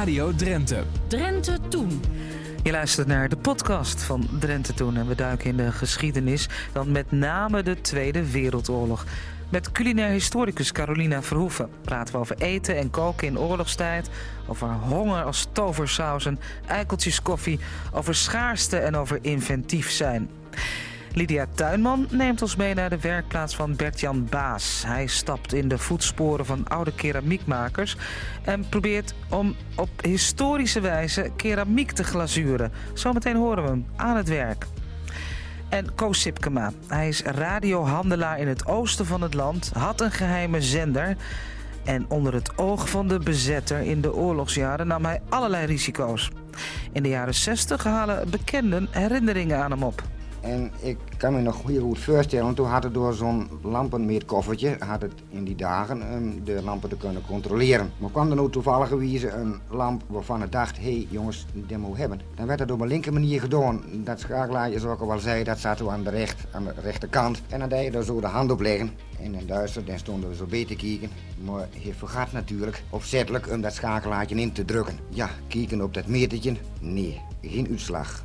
Radio Drenthe. Drenthe Toen. Je luistert naar de podcast van Drenthe Toen en we duiken in de geschiedenis, dan met name de Tweede Wereldoorlog. Met culinair historicus Carolina Verhoeven praten we over eten en koken in oorlogstijd, over honger als toversausen, eikeltjes koffie, over schaarste en over inventief zijn. Lydia Tuinman neemt ons mee naar de werkplaats van Bert-Jan Baas. Hij stapt in de voetsporen van oude keramiekmakers en probeert om op historische wijze keramiek te glazuren. Zometeen horen we hem aan het werk. En Koos Sipkema. Hij is radiohandelaar in het oosten van het land, had een geheime zender. En onder het oog van de bezetter in de oorlogsjaren nam hij allerlei risico's. In de jaren 60 halen bekenden herinneringen aan hem op. En ik kan me nog heel goed voorstellen, toen had het door zo'n lampenmeetkoffertje, had het in die dagen um, de lampen te kunnen controleren. Maar kwam er nou toevallig een lamp waarvan het dacht, hé hey, jongens, die moet hebben. Dan werd dat op een linker manier gedaan. Dat schakelaarje, zoals ik al zei, dat we aan de, recht, aan de rechterkant. En dan deed je er zo de hand op leggen. En in duister, dan stonden we zo beter kijken. Maar je vergat natuurlijk opzettelijk om dat schakelaartje in te drukken. Ja, kijken op dat metertje, nee, geen uitslag.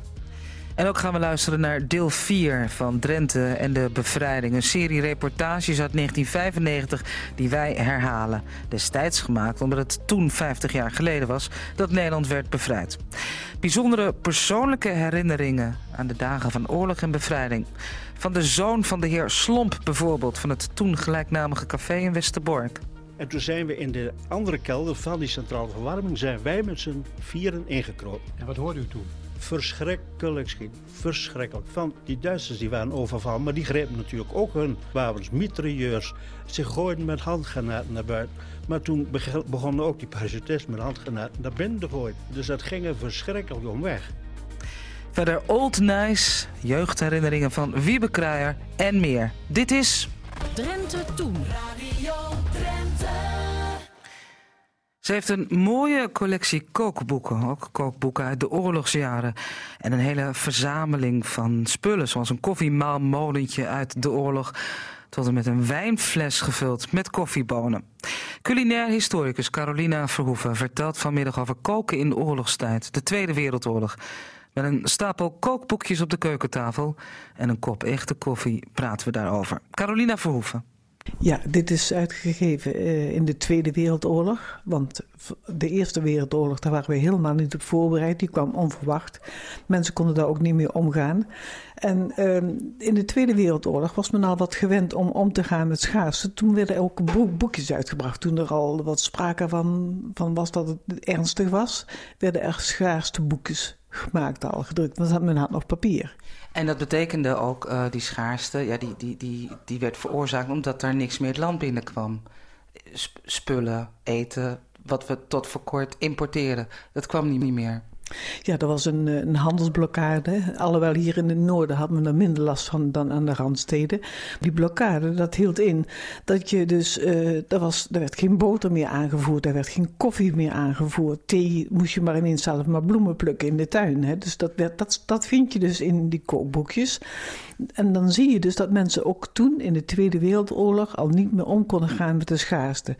En ook gaan we luisteren naar deel 4 van Drenthe en de bevrijding. Een serie reportages uit 1995 die wij herhalen. Destijds gemaakt omdat het toen 50 jaar geleden was dat Nederland werd bevrijd. Bijzondere persoonlijke herinneringen aan de dagen van oorlog en bevrijding. Van de zoon van de heer Slomp bijvoorbeeld van het toen gelijknamige café in Westerbork. En toen zijn we in de andere kelder van die centrale verwarming... zijn wij met z'n vieren ingekropen. En wat hoorde u toen? Verschrikkelijk schiet. Verschrikkelijk. Van die Duitsers die waren overvallen, maar die grepen natuurlijk ook hun wapens, mitrailleurs. Ze gooiden met handgranaten naar buiten. Maar toen begonnen ook die parachutisten met handgranaten naar binnen te gooien. Dus dat ging er verschrikkelijk om weg. Verder Old Nice, jeugdherinneringen van Wiebe Kruijer en meer. Dit is... Drenthe Toen. Radio. Ze heeft een mooie collectie kookboeken, ook kookboeken uit de oorlogsjaren. En een hele verzameling van spullen, zoals een koffiemaalmolentje uit de oorlog... tot en met een wijnfles gevuld met koffiebonen. Culinair historicus Carolina Verhoeven vertelt vanmiddag over koken in oorlogstijd, de Tweede Wereldoorlog. Met een stapel kookboekjes op de keukentafel en een kop echte koffie praten we daarover. Carolina Verhoeven. Ja, dit is uitgegeven uh, in de Tweede Wereldoorlog. Want de Eerste Wereldoorlog, daar waren we helemaal niet op voorbereid. Die kwam onverwacht. Mensen konden daar ook niet mee omgaan. En uh, in de Tweede Wereldoorlog was men al wat gewend om om te gaan met schaarste. Toen werden ook boekjes uitgebracht. Toen er al wat sprake van, van was dat het ernstig was, werden er schaarste boekjes gemaakt al, gedrukt. Want men had nog papier. En dat betekende ook, uh, die schaarste, ja, die, die, die, die werd veroorzaakt omdat er niks meer het land binnenkwam. spullen, eten, wat we tot voor kort importeerden, dat kwam niet meer. Ja, er was een, eh, een handelsblokkade. Alhoewel hier in het noorden had men er minder last van dan aan de randsteden. Die blokkade, dat hield in dat je dus... Uh, er, was, er werd geen boter meer aangevoerd, er werd geen koffie meer aangevoerd. Thee moest je maar ineens zelf maar bloemen plukken in de tuin. Hè. Dus dat, dat, dat vind je dus in die kookboekjes. En dan zie je dus dat mensen ook toen in de Tweede Wereldoorlog... al niet meer om konden gaan met de schaarste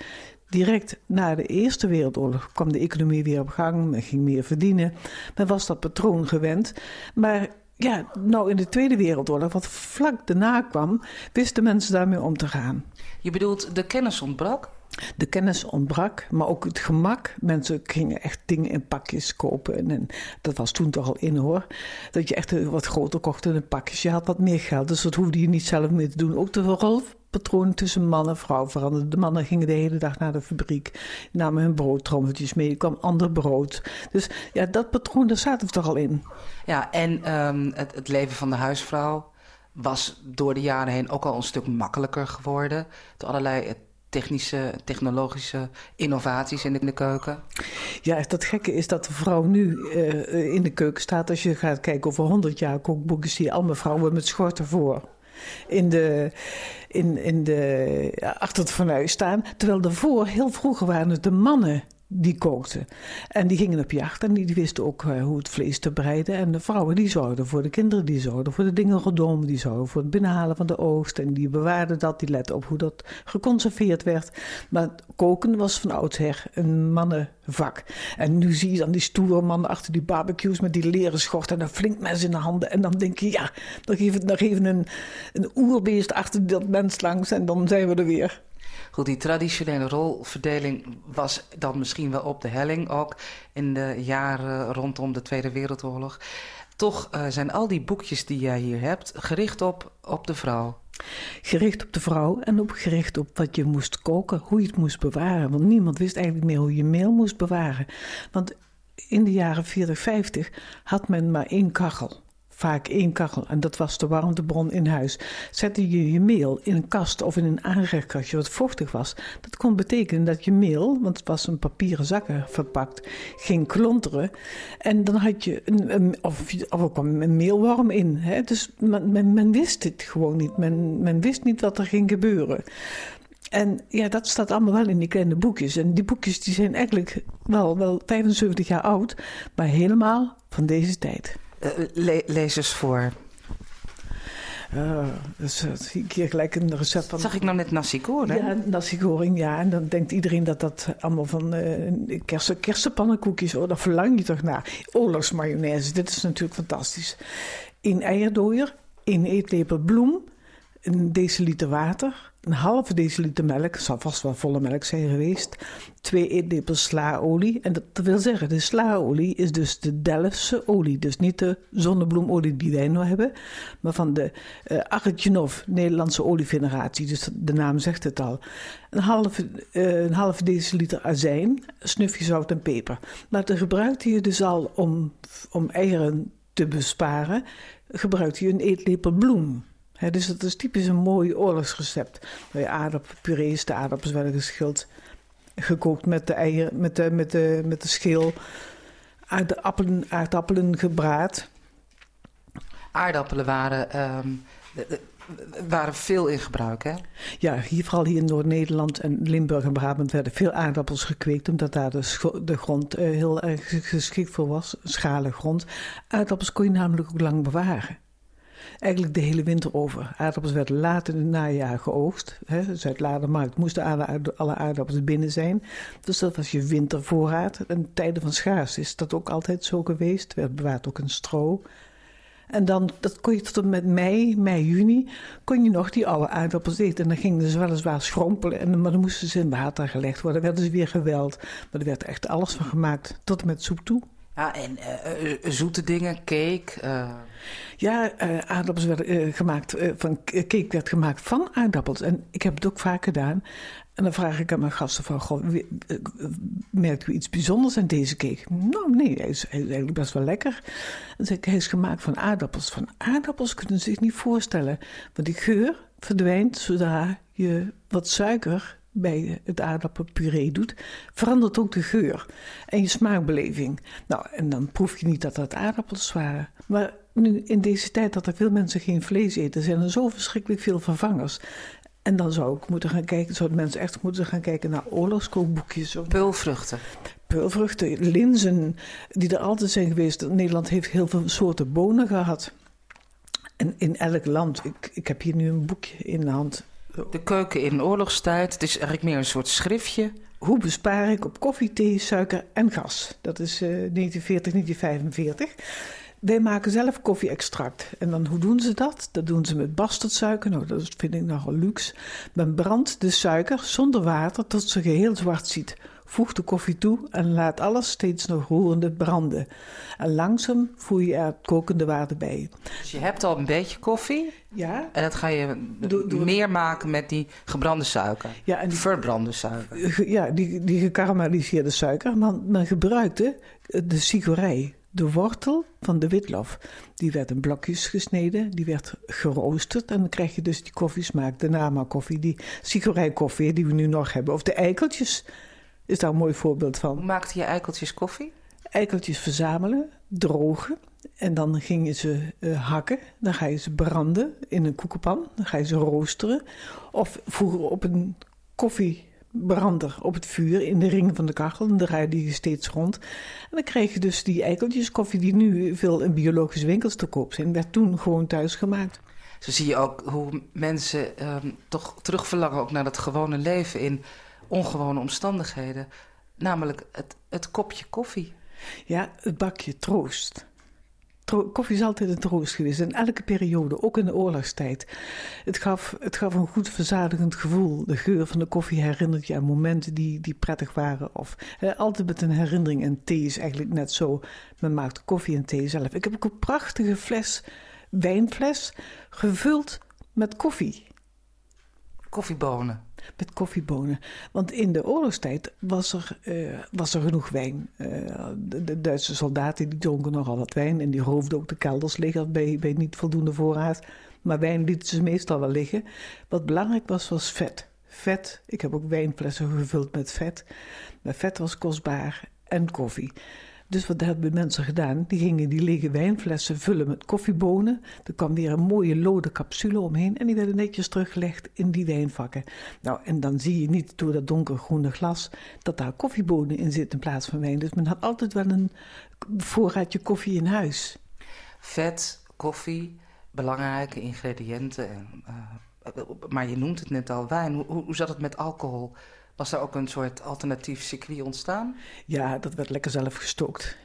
direct na de Eerste Wereldoorlog kwam de economie weer op gang. Men ging meer verdienen. Men was dat patroon gewend. Maar ja, nou in de Tweede Wereldoorlog, wat vlak daarna kwam, wisten mensen daarmee om te gaan. Je bedoelt, de kennis ontbrak? De kennis ontbrak, maar ook het gemak. Mensen gingen echt dingen in pakjes kopen. En, dat was toen toch al in hoor. Dat je echt wat groter kocht in pakjes. Je had wat meer geld, dus dat hoefde je niet zelf meer te doen. Ook de rol patroon tussen man en vrouw veranderde. De mannen gingen de hele dag naar de fabriek, namen hun broodtrommeltjes mee, er kwam ander brood. Dus ja, dat patroon, daar zaten we toch al in. Ja, en um, het, het leven van de huisvrouw was door de jaren heen ook al een stuk makkelijker geworden. Door allerlei eh, technische, technologische innovaties in de, in de, keuken? Ja, dat gekke is dat de vrouw nu uh, in de keuken staat. Als je gaat kijken over 100 jaar kookboeken, zie je allemaal vrouwen met schorten voor in de, in, in de, achter het fornuis staan. Terwijl daarvoor, heel vroeger waren het de mannen die kookten. En die gingen op jacht en die, wisten ook eh, hoe het vlees te bereiden. En de vrouwen die zorgden voor de kinderen, die zorgden voor de dingen rondom, die zorgden voor het binnenhalen van de oogst. En die bewaarden dat, die letten op hoe dat geconserveerd werd. Maar koken was van oudsher een mannenvak. En nu zie je dan die stoere mannen achter die barbecues met die leren schort en een flink mes in de handen. En dan denk je, ja, dan geven, geven een, een oerbeest achter dat mens langs en dan zijn we er weer. Goed, die traditionele rolverdeling was dan misschien wel op de helling ook in de jaren rondom de Tweede Wereldoorlog. Toch uh, zijn al die boekjes die jij hier hebt gericht op, op de vrouw. Gericht op de vrouw en ook gericht op wat je moest koken, hoe je het moest bewaren. Want niemand wist eigenlijk meer hoe je meel moest bewaren. Want in de jaren 40, 50 had men maar één kachel vaak één kachel en dat was de warmtebron in huis. Zette je je meel in een kast of in een aanrechtkastje wat vochtig was, dat kon betekenen dat je meel, want het was een papieren zakken verpakt, ging klonteren. En dan had je een, of, of kwam een meelworm in. Hè? Dus men, wist het gewoon niet. Men, men wist niet wat er ging gebeuren. En ja, dat staat allemaal wel in die kleine boekjes. En die boekjes die zijn eigenlijk wel, wel 75 jaar oud, maar helemaal van deze tijd. Uh, le lees eens voor. Uh, dus zie ik hier gelijk een recept van. Zag ik nou net nasi goreng? Ja, nasi goreng, ja. En dan denkt iedereen dat dat allemaal van uh, kersen, kersenpannenkoekjes... Oh, daar verlang je toch naar. Oorlogsmayonaise, dit is natuurlijk fantastisch. Een eierdooier, één eetlepel bloem, een deciliter water een halve deciliter melk, zal vast wel volle melk zijn geweest, twee eetlepels slaolie. En dat, wil zeggen, de slaolie is dus de Delftse olie. Dus niet de zonnebloemolie die wij nu hebben, maar van de uh, Nederlandse olieveneratie. Dus de naam zegt het al. Een halve, uh, een halve deciliter azijn, snufje zout en peper. Maar dat gebruikte je dus al om, om eieren te besparen, gebruikte je een eetlepel bloem dus dat is typisch een mooi oorlogsrecept. Waar je aardappelpurees, de aardappels werden geschild, gekookt met de eieren, met de, met de, met de schil, aardappelen, aardappelen gebraad. Aardappelen waren, um, waren veel in gebruik, hè? Ja, hier, vooral hier in Noord-Nederland en Limburg en Brabant werden veel aardappels gekweekt, omdat daar de, de grond uh, heel erg geschikt voor was, schale grond. Aardappels kon je namelijk ook lang bewaren eigenlijk de hele winter over. Aardappels werden laat in het najaar geoogst. Zuid-Ladermarkt moesten alle, aardappels binnen zijn. Dus dat was je wintervoorraad. En tijden van schaars is dat ook altijd zo geweest. Er werd bewaard ook een stro. En dan, dat kon je tot en met mei, mei, juni, kon je nog die oude aardappels eten. En dan gingen ze weliswaar schrompelen, en, maar dan moesten ze in water gelegd worden. Dan werden ze weer geweld. Maar er werd echt alles van gemaakt, tot en met soep toe. Ja, en uh, zoete dingen, cake. Ja, aardappels werden gemaakt van cake werd gemaakt van aardappels. En ik heb het ook vaak gedaan. En dan vraag ik aan mijn gasten van, goh, merkt u iets bijzonders aan deze cake? Nou, nee, is, hij is eigenlijk best wel lekker. Dan zeg ik, hij is gemaakt van aardappels. Van aardappels kunnen ze zich niet voorstellen. Want die geur verdwijnt zodra je wat suiker bij het aardappelpuree doet, verandert ook de geur en je smaakbeleving. Nou, en dan proef je niet dat dat aardappels waren. Maar nu in deze tijd dat er veel mensen geen vlees eten, zijn er zo verschrikkelijk veel vervangers. En dan zou ik moeten gaan kijken, zouden mensen echt moeten gaan kijken naar oorlogskookboekjes. Peulvruchten. Peulvruchten, linzen, die er altijd zijn geweest. Nederland heeft heel veel soorten bonen gehad. En in elk land, ik, ik heb hier nu een boekje in de hand de keuken in oorlogstijd. Het is eigenlijk meer een soort schriftje. Hoe bespaar ik op koffie, thee, suiker en gas? Dat is uh, 1940, 1945. Wij maken zelf koffie-extract. En dan, hoe doen ze dat? Dat doen ze met bastardsuiker. Nou, dat vind ik nogal luxe. Men brandt de suiker zonder water tot ze geheel zwart ziet. Voeg de koffie toe en laat alles steeds nog roerende branden. En langzaam voer je er het kokende water bij. Dus je hebt al een beetje koffie. Ja. En dat ga je meer maken met die gebrande suiker. Ja, en die, Verbrande suiker. Ja, die, die gekarameliseerde suiker. Want men gebruikte de sigorij de wortel van de witlof. Die werd in blokjes gesneden, die werd geroosterd. En dan krijg je dus die koffiesmaak, de Nama koffie, die koffie die we nu nog hebben. Of de eikeltjes is daar een mooi voorbeeld van. Hoe maakte je eikeltjes koffie? Eikeltjes verzamelen, drogen. En dan ging je ze uh, hakken. Dan ga je ze branden in een koekenpan. Dan ga je ze roosteren. Of vroeger op een koffie brander op het vuur in de ring van de kachel. En dan draaide je steeds rond. En dan kreeg je dus die eikeltjes koffie die nu veel in biologische winkels te koop zijn. Werd toen gewoon thuis gemaakt. Zo zie je ook hoe mensen ehm, toch terugverlangen ook naar dat gewone leven in ongewone omstandigheden. Namelijk het, het kopje koffie. Ja, het bakje troost. Tro koffie is altijd een troost geweest. In elke periode, ook in de oorlogstijd. Het gaf, het gaf een goed verzadigend gevoel. De geur van de koffie herinnert je aan momenten die, die prettig waren. Of altijd met een herinnering. En thee is eigenlijk net zo. Men maakt koffie en thee zelf. Ik heb ook een prachtige fles, wijnfles, gevuld met koffie. Koffiebonen. Met koffiebonen. Want in de oorlogstijd was er, uh, was er genoeg wijn. De, de, Duitse soldaten die dronken nogal wat wijn. En die roofden ook de kelders liggen bij, bij niet voldoende voorraad. Maar wijn lieten ze meestal wel liggen. Wat belangrijk was, was vet. Vet. Ik heb ook wijnflessen gevuld met vet. Maar vet was kostbaar. En koffie. Dus wat hebben mensen gedaan? Die gingen die lege wijnflessen vullen met koffiebonen. Er kwam weer een mooie lode capsule omheen en die werden netjes teruggelegd in die wijnvakken. Nou, en dan zie je niet door dat donkergroene glas dat daar koffiebonen in zitten in plaats van wijn. Dus men had altijd wel een voorraadje koffie in huis. Vet, koffie, belangrijke ingrediënten. En, uh, maar je noemt het net al, wijn. Hoe, hoe zat het met alcohol? Was er ook een soort alternatief circuit ontstaan? Ja, dat werd lekker zelf gestookt.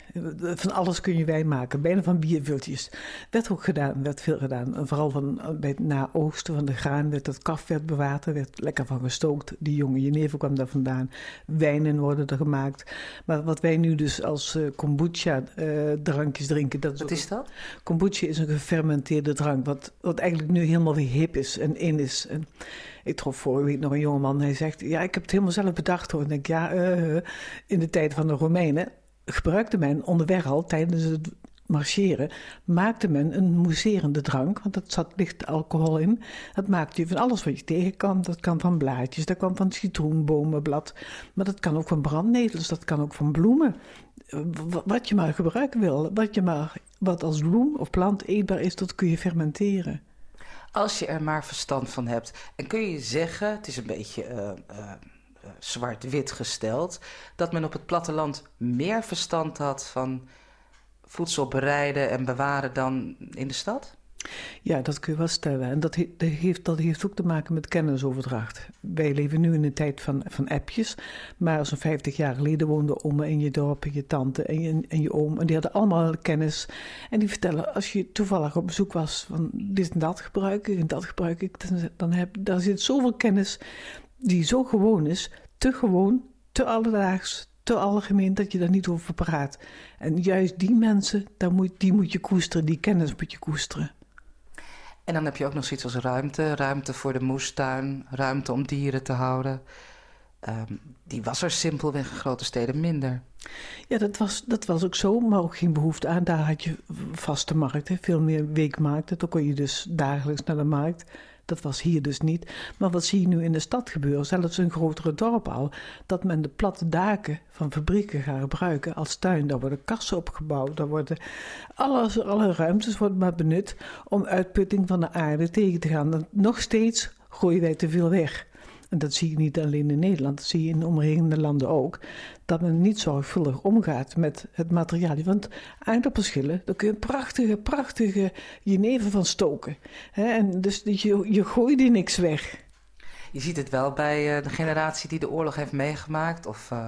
Van alles kun je wijn maken, bijna van bierviltjes. Werd ook gedaan, werd veel gedaan. vooral van, bij het na-oosten van de graan werd het kaf werd bewaard, er werd lekker van gestookt. Die jonge jenever kwam daar vandaan. Wijnen worden er gemaakt. Maar wat wij nu dus als uh, kombucha uh, drankjes drinken... Dat is wat is dat? Kombucha is een gefermenteerde drank, wat, wat eigenlijk nu helemaal weer hip is en in is. En, ik trof vorige week nog een jongeman. Hij zegt: Ja, ik heb het helemaal zelf bedacht hoor. En ik denk: Ja, uh, in de tijd van de Romeinen gebruikte men onderweg al tijdens het marcheren, maakte men een mousserende drank, want dat zat licht alcohol in. Dat maakte je van alles wat je tegenkwam. Dat kan van blaadjes, dat kan van citroenbomenblad, maar dat kan ook van brandnetels, dat kan ook van bloemen. Wat je maar gebruiken wil, wat, je maar, wat als bloem of plant eetbaar is, dat kun je fermenteren. Als je er maar verstand van hebt. En kun je zeggen, het is een beetje uh, uh, zwart-wit gesteld, dat men op het platteland meer verstand had van voedsel bereiden en bewaren dan in de stad? Ja, dat kun je wel stellen. En dat, heeft, dat heeft ook te maken met kennisoverdracht. Wij leven nu in een tijd van, van appjes. Maar zo'n 50 jaar geleden woonden oma in je dorp en je tante en je, en je oom. En die hadden allemaal kennis. En die vertellen, als je toevallig op bezoek was van dit en dat gebruik ik en dat gebruik ik. Dan, dan heb, daar zit zoveel kennis die zo gewoon is. Te gewoon, te alledaags, te algemeen dat je daar niet over praat. En juist die mensen, daar moet, die moet je koesteren, die kennis moet je koesteren. En dan heb je ook nog zoiets als ruimte. Ruimte voor de moestuin, ruimte om dieren te houden. Um, die was er simpelweg in grote steden minder. Ja, dat was, dat was ook zo, maar ook geen behoefte aan. Daar had je vaste markten, veel meer weekmarkten. Dan kon je dus dagelijks naar de markt. Dat was hier dus niet. Maar wat zie je nu in de stad gebeuren, zelfs in grotere dorpen al, dat men de platte daken van fabrieken gaat gebruiken als tuin. Daar worden kassen opgebouwd, daar worden alles, alle ruimtes worden maar benut om uitputting van de aarde tegen te gaan. Nog steeds gooien wij te veel weg. En dat zie je niet alleen in Nederland, dat zie je in de omringende landen ook. Dat men niet zorgvuldig omgaat met het materiaal. Want aardappelschillen, daar kun je prachtige, prachtige jenever van stoken. En dus je, je gooit die niks weg. Je ziet het wel bij eh, de generatie die de oorlog heeft meegemaakt, of uh,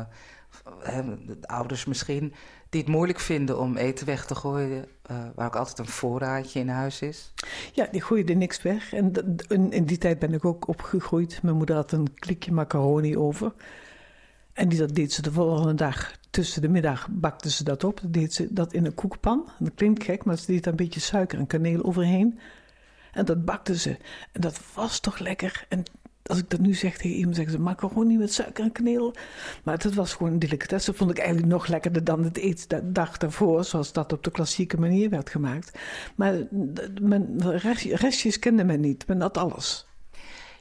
de ouders misschien, die het moeilijk vinden om eten weg te gooien, uh, waar ook altijd een voorraadje in huis is? Ja, die gooide niks weg. En in die tijd ben ik ook opgegroeid. Mijn moeder had een klikje macaroni over. En die, dat deed ze de volgende dag. Tussen de middag bakte ze dat op. Dan deed ze dat in een koekpan. Dat klinkt gek, maar ze deed daar een beetje suiker en kaneel overheen. En dat bakte ze. En dat was toch lekker. En als ik dat nu zeg tegen iemand, zeggen ze macaroni met suiker en kaneel. Maar dat was gewoon een delicatesse. Vond ik eigenlijk nog lekkerder dan het eten de dag daarvoor, zoals dat op de klassieke manier werd gemaakt. Maar men, restjes kende men niet, men had alles.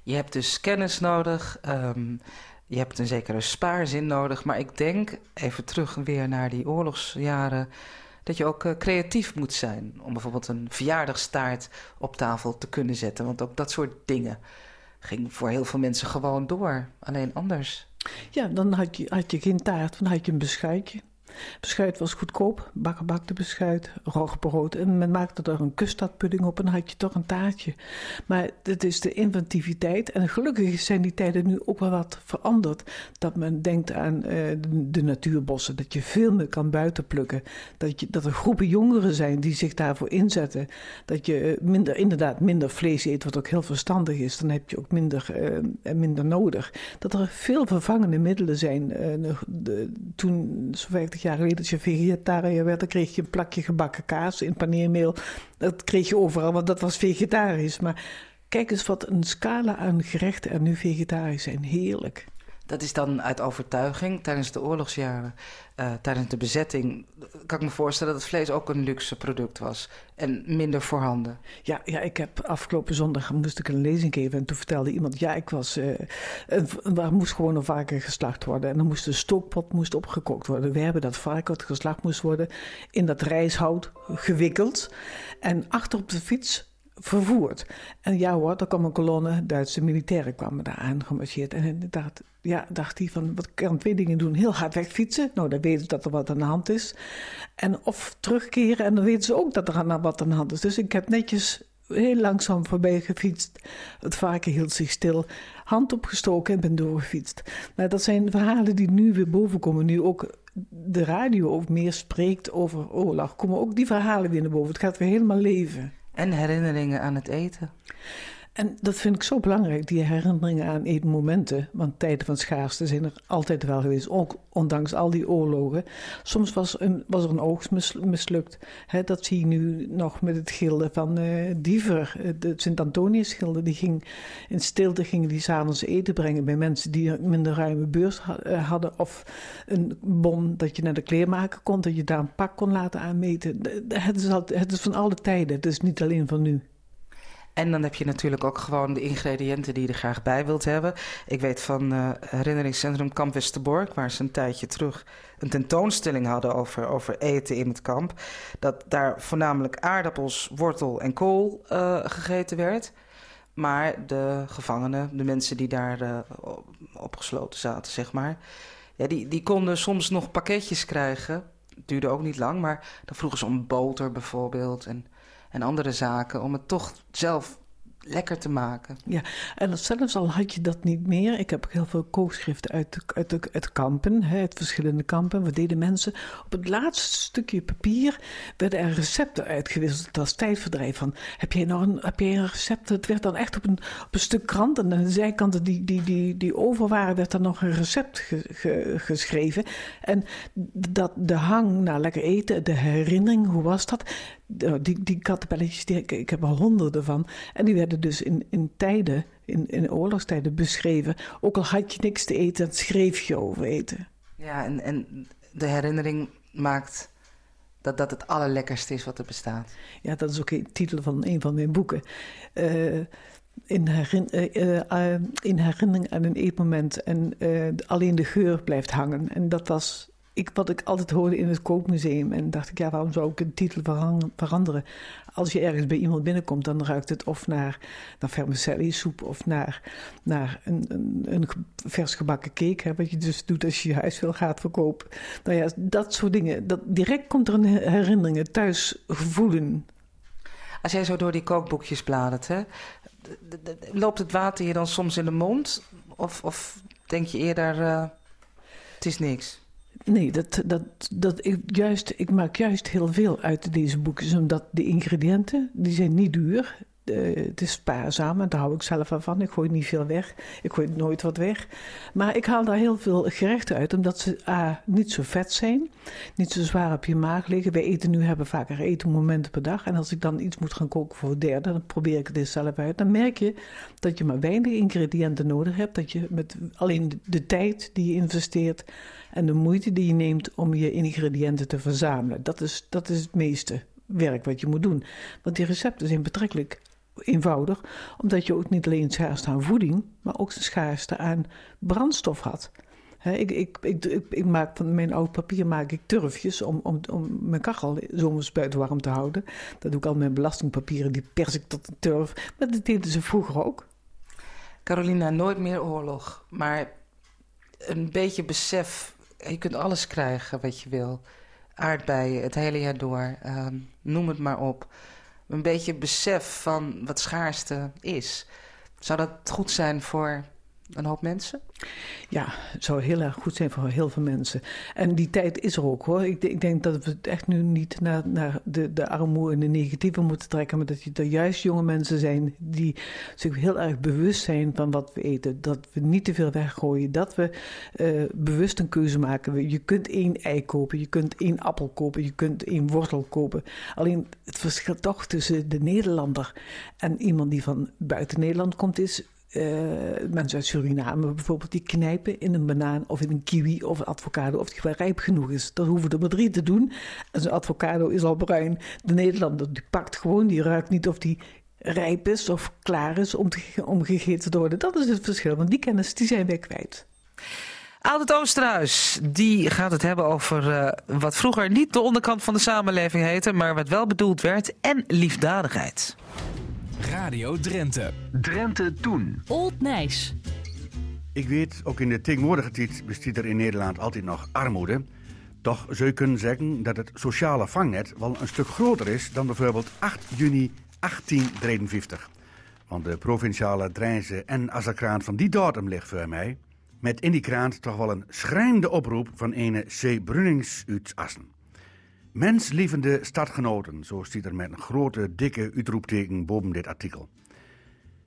Je hebt dus kennis nodig, um, je hebt een zekere spaarzin nodig. Maar ik denk, even terug weer naar die oorlogsjaren, dat je ook uh, creatief moet zijn. Om bijvoorbeeld een verjaardagstaart op tafel te kunnen zetten. Want ook dat soort dingen ging voor heel veel mensen gewoon door. Alleen anders. Ja, dan had je, had je geen taart, dan had je een beschuitje. Beschuit was goedkoop, bakgebakte beschuit, roggebrood. En men maakte er een kuststadpudding op en had je toch een taartje. Maar het is de inventiviteit. En gelukkig zijn die tijden nu ook wel wat veranderd. Dat men denkt aan uh, de, natuurbossen. Dat je veel meer kan buiten plukken. Dat, je, dat er groepen jongeren zijn die zich daarvoor inzetten. Dat je minder, inderdaad minder vlees eet, wat ook heel verstandig is. Dan heb je ook minder, uh, minder nodig. Dat er veel vervangende middelen zijn. Uh, de, toen, zo 50 jaar geleden, als je vegetariër werd, dan kreeg je een plakje gebakken kaas in paneermeel. Dat kreeg je overal, want dat was vegetarisch. Maar kijk eens wat een scala aan gerechten er nu vegetarisch zijn. Heerlijk. Dat is dan uit overtuiging tijdens de oorlogsjaren, uh, tijdens de bezetting. Kan ik me voorstellen dat het vlees ook een luxe product was en minder voorhanden. Ja, ja ik heb afgelopen zondag moest ik een lezing geven en toen vertelde iemand: ja, ik was. Uh, moest gewoon een varken geslacht worden en dan moest de stookpot moest opgekookt worden. We hebben dat varken dat geslacht moest worden in dat rijshout gewikkeld en achter op de fiets vervoerd. En ja hoor, er kwam een kolonne Duitse militairen kwamen daar aan. En inderdaad, ja, dacht hij van, wat kan twee dingen doen? Heel hard wegfietsen, nou dan weten ze dat er wat aan de hand is. En of terugkeren en dan weten ze ook dat er wat aan de hand is. Dus ik heb netjes heel langzaam voorbij gefietst. Het varken hield zich stil, hand opgestoken en ben doorgefietst. Maar dat zijn verhalen die nu weer bovenkomen. Nu ook de radio meer spreekt over oorlog, komen ook die verhalen weer naar boven. Het gaat weer helemaal leven. En herinneringen aan het eten. En dat vind ik zo belangrijk, die herinneringen aan eetmomenten. Want tijden van schaarste zijn er altijd wel geweest, ook ondanks al die oorlogen. Soms was, een, was er een oogst mislukt. dat zie je nu nog met het gilde van uh, Diever. De Sint-Antonius-gilde, die ging in stilte gingen die s'avonds eten brengen bij mensen die een minder ruime beurs eh, hadden. Of een bon dat je naar de kleermaker kon, dat je daar een pak kon laten aanmeten. Het is, het is van alle tijden, het is niet alleen van nu. En dan heb je natuurlijk ook gewoon de ingrediënten die je er graag bij wilt hebben. Ik weet van uh, herinneringscentrum Kamp Westerbork, waar ze een tijdje terug een tentoonstelling hadden over, over eten in het kamp. Dat daar voornamelijk aardappels, wortel en kool uh, gegeten werd. Maar de gevangenen, de mensen die daar uh, opgesloten zaten, zeg maar, ja, die, die konden soms nog pakketjes krijgen. Duurde ook niet lang, maar dan vroegen ze om boter bijvoorbeeld. En en andere zaken om het toch zelf lekker te maken. Ja, en zelfs al had je dat niet meer. Ik heb heel veel kookschriften uit, uit, kampen, hè, uit verschillende kampen. Wat deden mensen? Op het laatste stukje papier werden er recepten uitgewisseld. Was tijdverdrijf van, heb jij nog een, heb jij een recept? Het werd dan echt op een, op een stuk krant. En aan de zijkanten die, die, die, die over waren, werd dan nog een recept ge, geschreven. En dat, de hang naar lekker eten, de herinnering, hoe was dat? Die, die kattenbelletjes, die, ik heb er honderden van. En die werden dus in, in tijden, in, in oorlogstijden beschreven. Ook al had je niks te eten, dan schreef je over eten. Ja, en, en de herinnering maakt dat dat het allerlekkerste is wat er bestaat. Ja, dat is ook de titel van een van mijn boeken. Uh, in, herin, uh, uh, in, herinnering aan een eetmoment en alleen de geur blijft hangen. En dat was ik, wat ik altijd hoorde in het kookmuseum. En dacht ik, ja, waarom zou ik een titel veranderen? Als je ergens bij iemand binnenkomt, dan ruikt het of naar, naar vermicelli soep of naar, naar een, een, een vers gebakken cake. Hè, wat je dus doet als je je huis wil gaat verkopen. Nou ja, dat soort dingen. Dat, direct komt er een herinnering, thuis gevoelen. Als jij zo door die kookboekjes bladert, hè, loopt het water je dan soms in de mond? Of, of denk je eerder, uh, het is niks? Nee, dat, dat, dat ik, juist, ik maak juist heel veel uit deze boekjes, omdat de ingrediënten, die zijn niet duur. Uh, het is spaarzaam en daar hou ik zelf van. Ik gooi niet veel weg. Ik gooi nooit wat weg. Maar ik haal daar heel veel gerechten uit, omdat ze A, niet zo vet zijn, niet zo zwaar op je maag liggen. Wij eten nu hebben vaker etenmomenten per dag. En als ik dan iets moet gaan koken voor een derde, dan probeer ik het dus zelf uit. Dan merk je dat je maar weinig ingrediënten nodig hebt. Dat je met alleen de tijd die je investeert en de moeite die je neemt om je ingrediënten te verzamelen. Dat is, dat is het meeste werk wat je moet doen. Want die recepten zijn betrekkelijk eenvoudig, omdat je ook niet alleen schaarste aan voeding, maar ook schaarste aan brandstof had. ik, ik, ik, ik, maak van mijn oud papier maak ik turfjes om, om, om mijn kachel zomers buiten warm te houden. Dat doe ik al met belastingpapieren, die pers ik tot een turf. Maar dat deden ze vroeger ook. Carolina, nooit meer oorlog. Maar een beetje besef. Je kunt alles krijgen wat je wil. Aardbeien, het hele jaar door. Ehm, noem het maar op. Een beetje besef van wat schaarste is. Zou dat goed zijn voor een hoop mensen? Ja, het zou heel erg goed zijn voor heel veel mensen. En die tijd is er ook hoor. Ik, ik denk dat we het echt nu niet naar, naar de, de armoede en de negatieve moeten trekken, maar dat er juist jonge mensen zijn die zich heel erg bewust zijn van wat we eten. Dat we niet te veel weggooien. Dat we uh, bewust een keuze maken. Je kunt één ei kopen, je kunt één appel kopen, je kunt één wortel kopen. Alleen het verschil toch tussen de Nederlander en iemand die van buiten Nederland komt is uh, mensen uit Suriname bijvoorbeeld, die knijpen in een banaan of in een kiwi of een avocado of die wel rijp genoeg is. Dat hoeven er maar drie te doen. En zo'n avocado is al bruin. De Nederlander die pakt gewoon, die ruikt niet of die rijp is of klaar is om, te, om gegeten te worden. Dat is het verschil, want die kennis die zijn wij kwijt. Aldert Oosterhuis, die gaat het hebben over uh, wat vroeger niet de onderkant van de samenleving heette, maar wat wel bedoeld werd, en liefdadigheid. Radio Drenthe. Drenthe Toen. Old Nijs. Ik weet, ook in de tegenwoordige tijd bestaat er in Nederland altijd nog armoede. Toch zou je kunnen zeggen dat het sociale vangnet wel een stuk groter is dan bijvoorbeeld 8 juni 1853. Want de provinciale Drijnse en Azerkraan van die datum ligt voor mij. Met in die krant toch wel een schrijnende oproep van ene C. Brunnings uit Assen. Menslievende stadgenoten, zo staat er met een grote, dikke uitroepteken boven dit artikel.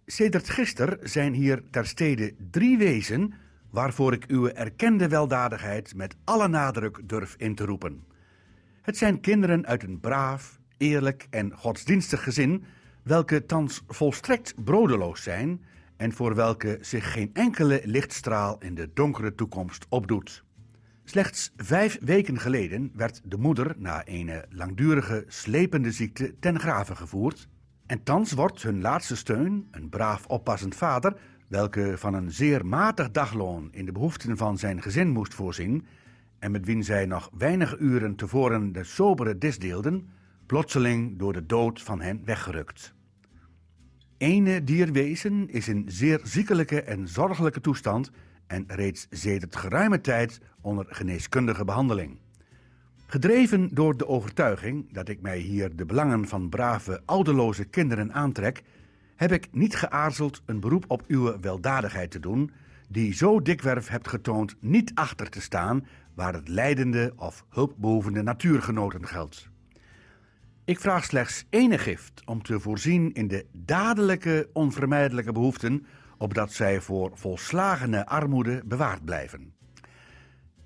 Sedert gisteren zijn hier ter stede drie wezen waarvoor ik uw erkende weldadigheid met alle nadruk durf in te roepen. Het zijn kinderen uit een braaf, eerlijk en godsdienstig gezin, welke thans volstrekt brodeloos zijn en voor welke zich geen enkele lichtstraal in de donkere toekomst opdoet. Slechts vijf weken geleden werd de moeder na een langdurige slepende ziekte ten grave gevoerd. En thans wordt hun laatste steun, een braaf oppassend vader, welke van een zeer matig dagloon in de behoeften van zijn gezin moest voorzien, en met wien zij nog weinig uren tevoren de sobere dis deelden, plotseling door de dood van hen weggerukt. Ene dierwezen is in zeer ziekelijke en zorgelijke toestand en reeds sedert geruime tijd onder geneeskundige behandeling. Gedreven door de overtuiging dat ik mij hier de belangen van brave, ouderloze kinderen aantrek, heb ik niet geaarzeld een beroep op uw weldadigheid te doen, die zo dikwerf hebt getoond niet achter te staan waar het leidende of hulpbehoevende natuurgenoten geldt. Ik vraag slechts ene gift om te voorzien in de dadelijke, onvermijdelijke behoeften opdat zij voor volslagene armoede bewaard blijven.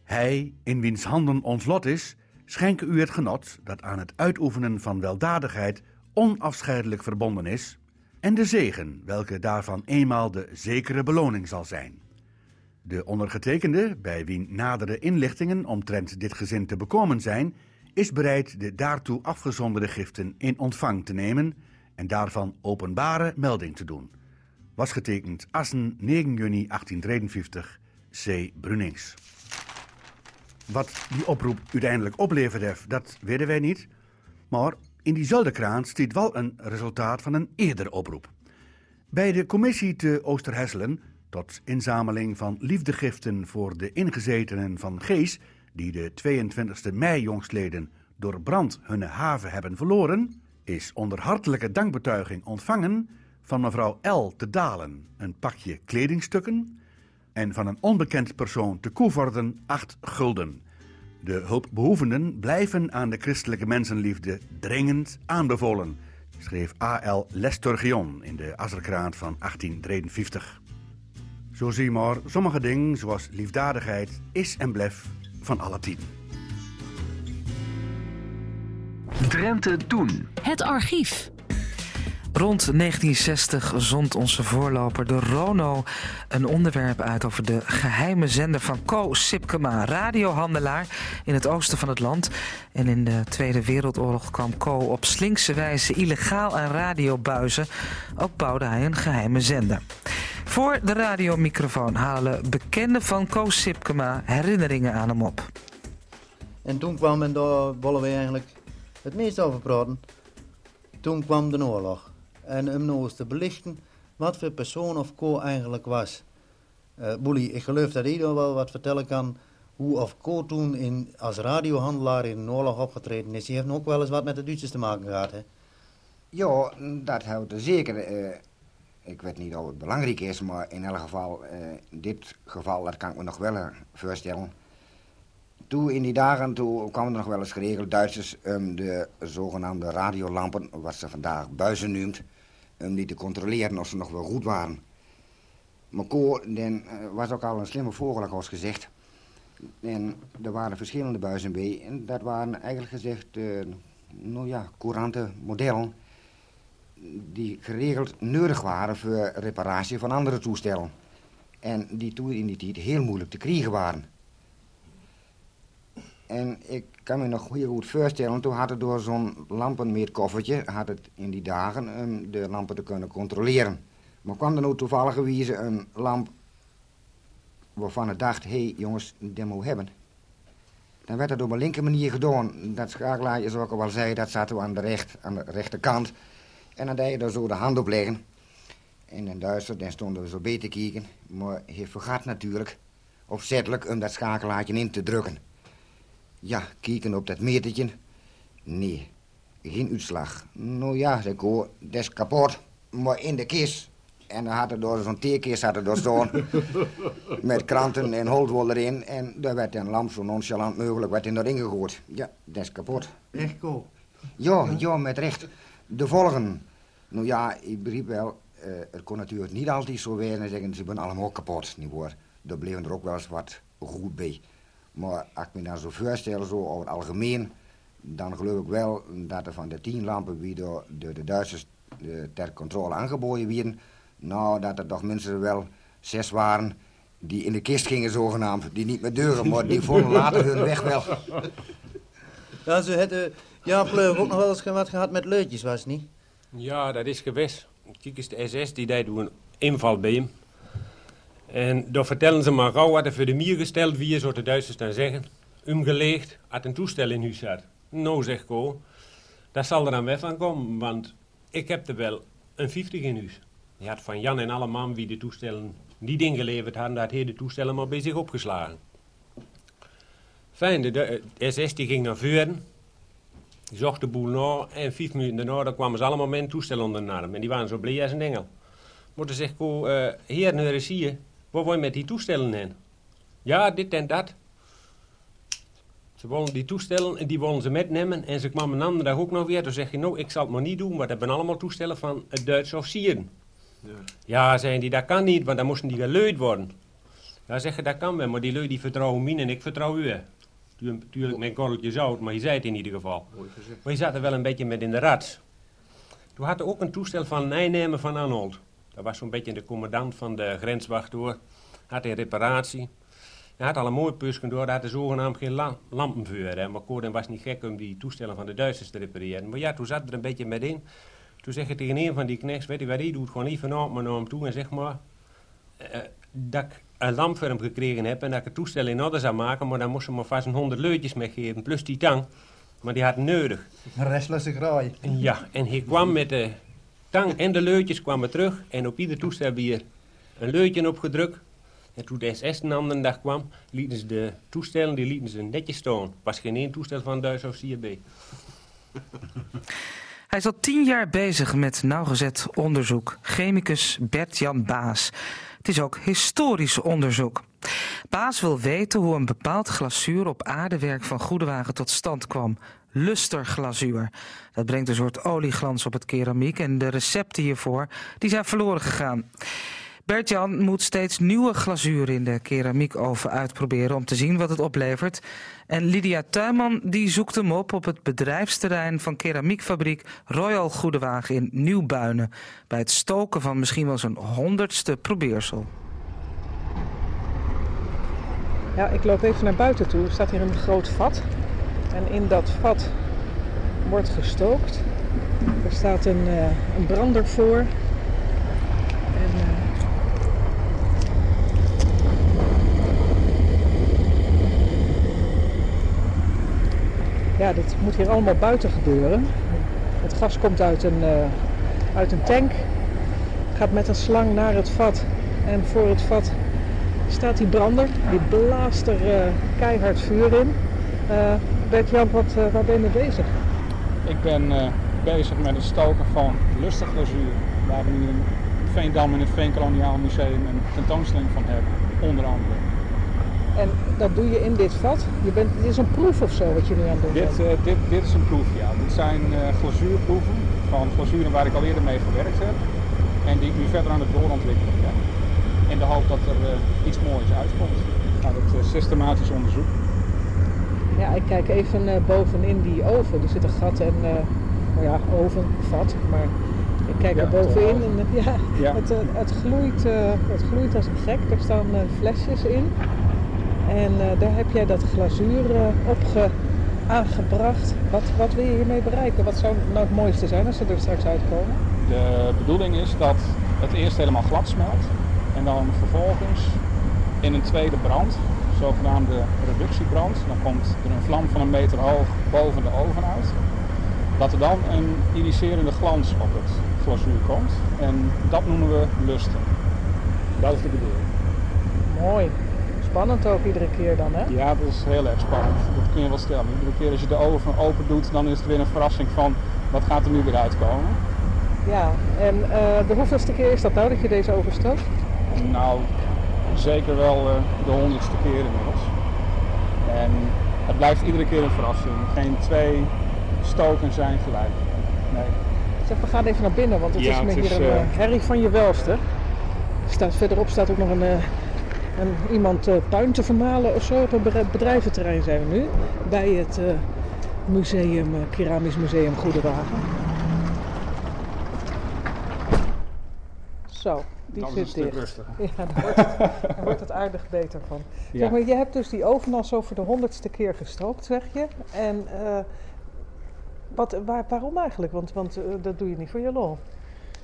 Hij, in wiens handen ons lot is, schenke u het genot dat aan het uitoefenen van weldadigheid onafscheidelijk verbonden is, en de zegen, welke daarvan eenmaal de zekere beloning zal zijn. De ondergetekende, bij wie nadere inlichtingen omtrent dit gezin te bekomen zijn, is bereid de daartoe afgezonderde giften in ontvang te nemen en daarvan openbare melding te doen was getekend Assen 9 juni 1853 C. Brunings. Wat die oproep uiteindelijk opleverd heeft, dat weten wij niet. Maar in diezelfde kraan stiet wel een resultaat van een eerdere oproep. Bij de commissie te Oosterhesselen tot inzameling van liefdegiften voor de ingezetenen van Gees, die de 22e mei jongstleden door brand hun haven hebben verloren, is onder hartelijke dankbetuiging ontvangen van mevrouw L. te Dalen een pakje kledingstukken en van een onbekend persoon te Koevorden acht gulden. De hulpbehoevenden blijven aan de christelijke mensenliefde dringend aanbevolen, schreef A.L. Lesturgion in de Azerkraat van 1853. Zo zie maar, sommige dingen, zoals liefdadigheid, is en blijft van alle tien. Drenthe Toen. Het archief. Rond 1960 zond onze voorloper de Rono een onderwerp uit over de geheime zender van Co Sipkema, radiohandelaar in het oosten van het land. En in de Tweede Wereldoorlog kwam Co op slinkse wijze illegaal aan radiobuizen. Ook bouwde hij een geheime zender. Voor de radiomicrofoon halen bekenden van Co Sipkema herinneringen aan hem op. En toen kwam, en daar willen we eigenlijk het meest over praten, toen kwam de oorlog en om nog eens te belichten wat voor persoon of co eigenlijk was. Uh, Boelie, ik geloof dat iedereen wel wat vertellen kan hoe of Ko toen in, als radiohandelaar in de oorlog opgetreden is. Die heeft ook wel eens wat met de Duitsers te maken gehad, hè? Ja, dat houdt er zeker. Uh, ik weet niet of het belangrijk is, maar in elk geval, uh, dit geval, dat kan ik me nog wel voorstellen. Toen in die dagen toen kwamen er nog wel eens geregeld Duitsers de zogenaamde radiolampen, wat ze vandaag buizen noemt, um die te controleren of ze nog wel goed waren. Maar uh, was ook al een slimme vogel, zoals gezegd. En er waren verschillende buizen bij. En dat waren eigenlijk gezegd, uh, nou ja, courante modellen die geregeld nodig waren voor reparatie van andere toestellen. En die toen in die tijd heel moeilijk te krijgen waren. En ik kan me nog heel goed voorstellen, toen had het door zo'n lampenmeetkoffertje, had het in die dagen um, de lampen te kunnen controleren. Maar kwam er nou toevallig een lamp waarvan het dacht, hé hey, jongens, die moet hebben. Dan werd dat op een linker manier gedaan. Dat schakelaarje, zoals ik al zei, dat zaten we aan de, recht, aan de rechterkant. En dan deed je er zo de hand op leggen. En in Duitser, dan stonden we zo beter kijken. Maar hij vergat natuurlijk opzettelijk om dat schakelaartje in te drukken. Ja, kijken op dat metertje. Nee, geen uitslag. Nou ja, zei ik hoor, dat is kapot. Maar in de kist. En dan had er door zo'n teerkist had er door staan. met kranten en holdwol erin. En daar werd een lamp zo nonchalant mogelijk werd in erin gegooid. Ja, dat is kapot. Echt cool. Ja, ja, met recht. De volgende. Nou ja, ik begreep wel, uh, het kon natuurlijk niet altijd zo wezen en zeggen ze zijn allemaal kapot. Niet waar. Daar bleven er ook wel eens wat goed bij. Maar als ik me dan zo voorstel, zo over het algemeen, dan geloof ik wel dat er van de tien lampen die door, de Duitsers ter controle aangeboden werden, nou, dat er toch minstens wel zes waren die in de kist gingen zogenaamd, die niet meer deuren, maar die vonden later hun weg wel. Ja, ze hadden ja, Pleur ook nog wel eens wat gehad met leutjes, was het niet? Ja, dat is geweest. Kijk eens, de SS die deed een inval bij hem. En dan vertellen ze maar gauw wat er voor de mier gesteld wie, zo de Duitsers dan zeggen. Umgeleegd, had een toestel in huis had. Nou, zeg Ko, dat zal er dan weg van komen, want ik heb er wel een 50 in huis. Die had van Jan en alle man wie de toestellen niet ingeleverd hadden, dat hij de toestellen maar bij zich opgeslagen. Fijn, de, SS die ging naar voren. Die zocht de boel na en vijf minuten daarna dan kwamen ze allemaal met een toestel onder de arm. En die waren zo blij als een engel. Maar dan zegt Ko, uh, heer, nu is hier, waar wil je met die toestellen heen? Ja, dit en dat. Ze wilden die toestellen en die wilden ze metnemen. En ze kwamen een andere dag ook nog weer. Toen zeg je, nou, ik zal het maar niet doen, maar dat hebben allemaal toestellen van het Duitse officieren. Ja, ja zeiden die, dat kan niet, want dan moesten die geleid worden. Ja, zeggen dat kan wel, maar die lui die vertrouwen mij en ik vertrouw u. Natuurlijk mijn korreltje zout, maar je zei het in ieder geval. Maar je zat er wel een beetje met in de rat. Toen had er ook een toestel van Nijnemen van Arnold. Dat was zo'n beetje de commandant van de grenswacht door. Had een reparatie. Hij had al een mooi pusken door, dat had de zogenaamd geen la lampenvuur. Hè. Maar Koorden was niet gek om die toestellen van de Duitsers te repareren. Maar ja, toen zat er een beetje met in. Toen zeg je tegen een van die knechts, weet je wat hij doet? Gewoon even naar me naar hem toe en zeg maar... Uh, dat ik een lamp voor hem gekregen heb en dat ik het toestel in orde zou maken, maar dan moest ze maar vast een honderd leutjes meegeven, plus die tang. Maar die had nodig. Een restlose graai. Ja, en hij kwam met de tang en de leutjes kwamen terug en op ieder toestel weer een leutje opgedrukt. En toen de SS een andere dag kwam, lieten ze de toestellen die lieten ze netjes staan. was geen één toestel van Duits of CRB. Hij is al tien jaar bezig met nauwgezet onderzoek. Chemicus Bert-Jan Baas. Het is ook historisch onderzoek. Baas wil weten hoe een bepaald glazuur op aardewerk van Goedewagen tot stand kwam. Lusterglazuur. Dat brengt een soort olieglans op het keramiek en de recepten hiervoor die zijn verloren gegaan. Bert-Jan moet steeds nieuwe glazuur in de keramiekoven uitproberen om te zien wat het oplevert. En Lydia Tuinman die zoekt hem op op het bedrijfsterrein van keramiekfabriek Royal Goedewagen in Nieuwbuinen. Bij het stoken van misschien wel zijn honderdste probeersel. Ja, ik loop even naar buiten toe. Er staat hier een groot vat. En in dat vat wordt gestookt. Er staat een, uh, een brander voor. En uh, ja, dit moet hier allemaal buiten gebeuren. Het gas komt uit een, uh, uit een tank, gaat met een slang naar het vat en voor het vat staat die brander, die blaast er eh, keihard vuur in. Bert-Jan, wat, waar ben je bezig? Ik ben eh, bezig met het stoken van lustiglazuur. Waar we nu in Veendam in het Veenkoloniaal Museum een tentoonstelling van hebben, onder andere. En dat doe je in dit vat. Je bent, dit is een proef of zo wat je nu aan het doen Dit, bent. eh, dit, dit is een proef, ja. Dit zijn glazuurproeven van glazuren waar ik al eerder mee gewerkt heb. En die ik nu verder aan het doorontwikkelen ben. In de hoop dat er iets moois uitkomt. Ga het systematisch onderzoeken. Ja, ik kijk even eh, bovenin die oven. Er zit een gat en, eh nou ja, oven, vat. Maar ik kijk Ja, er bovenin toch en eh, ja, Ja. Het, eh, het, gloeit, eh, het gloeit als een gek. Er staan eh, flesjes in. En eh, daar heb jij dat glazuur eh, op ge- aangebracht. Wat, wat wil je hiermee bereiken? Wat zou nou het mooiste zijn als ze er straks uitkomen? De bedoeling is dat het eerst helemaal glad smelt en dan vervolgens in een tweede brand, zogenaamde reductiebrand, dan komt er een vlam van een meter hoog boven de oven uit. Dat er dan een iriserende glans op het glazuur komt en dat noemen we lusten. Dat is de bedoeling. Mooi. Spannend ook iedere keer dan, hè? Ja, dat is heel erg spannend. Dat kun je wel stellen. Iedere keer als je de oven open doet, dan is het weer een verrassing van wat gaat er nu weer uitkomen. Ja, en eh, de hoeveelste keer is dat nou dat je deze overstookt? Nou, zeker wel eh, de honderdste keer inmiddels. En het blijft iedere keer een verrassing. Geen twee stoken zijn gelijk. Nee. Zeg, we gaan even naar binnen, want het Ja, is me het hier is, een eh, eh, herrie van je welste. Staat, verderop staat ook nog een, eh, een, iemand eh, puin te vermalen of zo. Op een bedrijventerrein zijn we nu. Bij het eh, museum, eh, Keramisch Museum Goede Wagen. Zo, die Dat is zit een stuk dicht. rustiger. Ja, daar wordt, het, daar wordt het aardig beter van. Ja. Zeg maar, je hebt dus die oven al zo voor de honderdste keer gestookt, zeg je. En eh, wat, waar, waarom eigenlijk? Want, want eh, dat doe je niet voor je lol.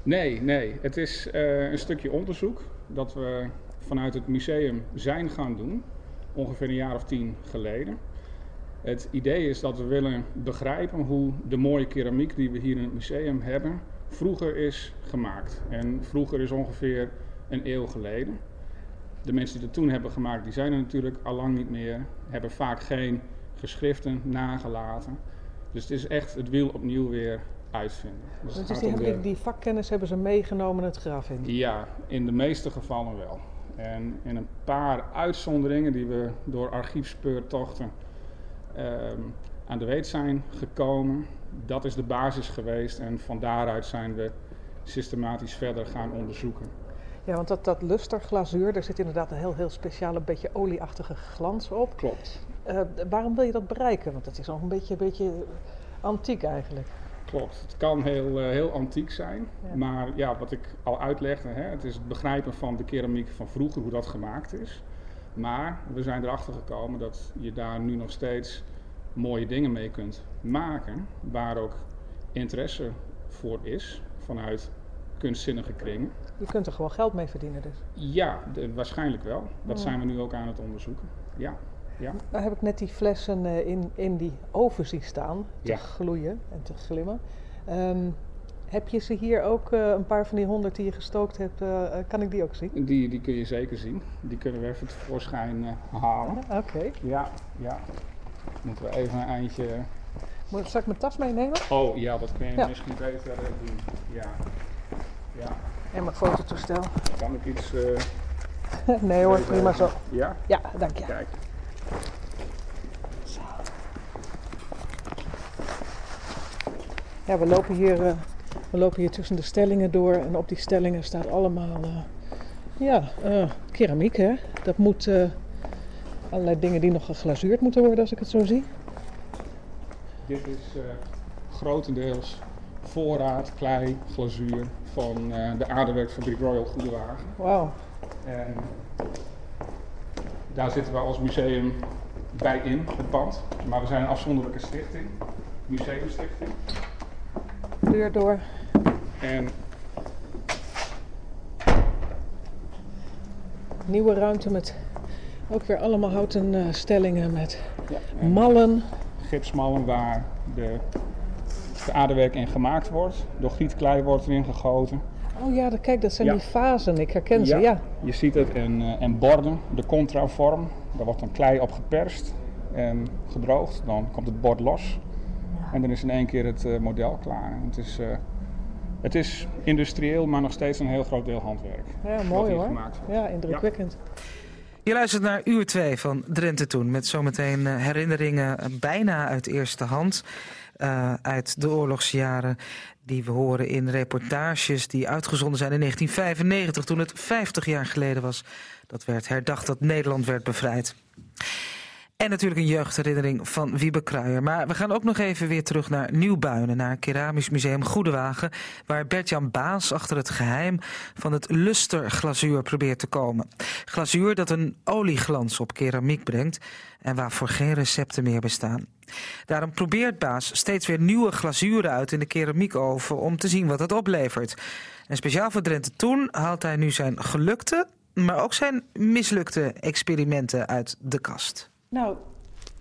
Nee, nee. Het is eh, een stukje onderzoek dat we vanuit het museum zijn gaan doen. Ongeveer een jaar of tien geleden. Het idee is dat we willen begrijpen hoe de mooie keramiek die we hier in het museum hebben, vroeger is gemaakt. En vroeger is ongeveer een eeuw geleden. De mensen die dat toen hebben gemaakt, die zijn er natuurlijk al lang niet meer. Hebben vaak geen geschriften nagelaten. Dus het is echt het wiel opnieuw weer uitvinden. Dus Dus die, de- die, vakkennis hebben ze meegenomen het graf in. ja, in de meeste gevallen wel. En in een paar uitzonderingen die we door archiefspeurtochten ehm, aan de weet zijn gekomen, dat is de basis geweest en van daaruit zijn we systematisch verder gaan onderzoeken. Ja, want dat, dat lusterglazuur, daar zit inderdaad een heel, heel speciale, beetje olieachtige glans op. Klopt. Eh, waarom wil je dat bereiken? Want het is al een beetje, een beetje antiek eigenlijk. Klopt. Het kan heel, eh, heel antiek zijn, Ja. maar ja, wat ik al uitlegde, hè, het is het begrijpen van de keramiek van vroeger, hoe dat gemaakt is. Maar we zijn erachter gekomen dat je daar nu nog steeds mooie dingen mee kunt maken, waar ook interesse voor is vanuit kunstzinnige kringen. Je kunt er gewoon geld mee verdienen dus. Ja, de- waarschijnlijk wel. Dat zijn we nu ook aan het onderzoeken. Ja, ja. Nou heb ik net die flessen eh, in, in die oven zien staan, te Ja. gloeien en te glimmen. Ehm, heb je ze hier ook, eh, een paar van die honderd die je gestookt hebt, eh, kan ik die ook zien? Die, die kun je zeker zien. Die kunnen we even tevoorschijn halen. Oké. Ja, ja. Moeten we even een eindje. Moet zal ik mijn tas meenemen? Oh ja, dat kun je Ja. misschien beter eh, doen. Ja. Ja. En mijn fototoestel. Kan ik iets. eh, nee hoor, prima zo. Ja? Ja, dank je. Kijk. Ja, we lopen hier, eh, we lopen hier tussen de stellingen door en op die stellingen staat allemaal ja, keramiek. Hè? Dat moet allerlei dingen die nog geglazuurd moeten worden als ik het zo zie. Dit is eh, grotendeels voorraad, klei, glazuur van eh, de aardewerkfabriek Royal Goedewagen. Wauw. En daar zitten we als museum bij in, het pand. Maar we zijn een afzonderlijke stichting, museumstichting. Deur door. En Nieuwe ruimte met ook weer allemaal houten eh, stellingen met Ja, en- mallen. gipsmallen waar de, de aardewerk in gemaakt wordt. Door gietklei wordt erin gegoten. Oh ja, dat- kijk, dat zijn Ja. die fasen. Ik herken ze, ja. Je ziet het in, eh, in borden, de contravorm. Daar wordt dan klei op geperst en gedroogd. Dan komt het bord los. En dan is in één keer het eh, model klaar. En Het is, eh, het is industrieel, maar nog steeds een heel groot deel handwerk. Ja, mooi hoor. Ja, indrukwekkend. Je luistert naar uur 2 van Drenthe Toen. Met zometeen eh, herinneringen bijna uit eerste hand. eh, uit de oorlogsjaren. Die we horen in reportages die uitgezonden zijn in 1995. Toen het 50 jaar geleden was. Dat werd herdacht dat Nederland werd bevrijd. En natuurlijk een jeugdherinnering van Wiebe Kruijer. Maar we gaan ook nog even weer terug naar Nieuwbuinen, naar Keramisch Museum Goedewagen, waar Bert-Jan Baas achter het geheim van het lusterglazuur probeert te komen. Glazuur dat een olieglans op keramiek brengt en waarvoor geen recepten meer bestaan. Daarom probeert Baas steeds weer nieuwe glazuren uit in de keramiekoven om te zien wat het oplevert. En speciaal voor Drenthe Toen haalt hij nu zijn gelukte, maar ook zijn mislukte experimenten uit de kast. Nou,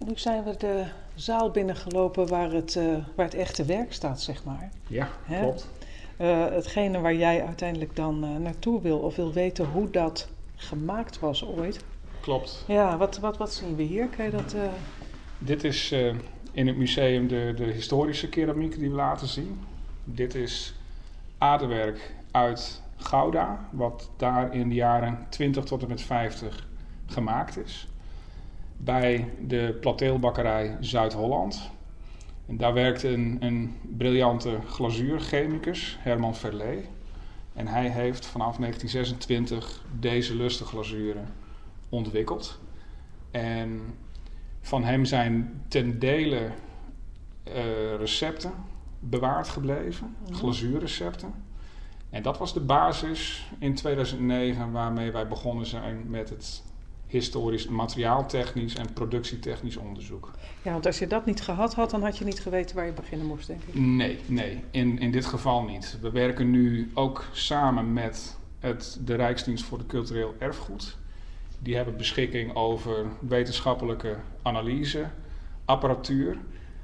nu zijn we de zaal binnengelopen waar het, eh, waar het echte werk staat, zeg maar. Ja, Hè? klopt. Eh, hetgene waar jij uiteindelijk dan eh, naartoe wil of wil weten hoe dat gemaakt was ooit. Klopt. Ja, wat, wat, wat zien we hier? Kan je dat... Dit is in het museum de, de historische keramiek die we laten zien. Dit is aardewerk uit Gouda, wat daar in de jaren 20 tot en met 50 gemaakt is. Bij de plateelbakkerij Zuid-Holland. En daar werkt een, een briljante glazuurchemicus, Herman Verlee. En hij heeft vanaf 1926 deze lusteglazuren ontwikkeld. En van hem zijn ten dele eh, recepten bewaard gebleven, glazuurrecepten. En dat was de basis in 2009 waarmee wij begonnen zijn met het historisch materiaaltechnisch en productietechnisch onderzoek. Ja, want als je dat niet gehad had, dan had je niet geweten waar je beginnen moest, denk ik. Nee, nee, in, in dit geval niet. We werken nu ook samen met het, de Rijksdienst voor het Cultureel Erfgoed. Die hebben beschikking over wetenschappelijke analyse, apparatuur.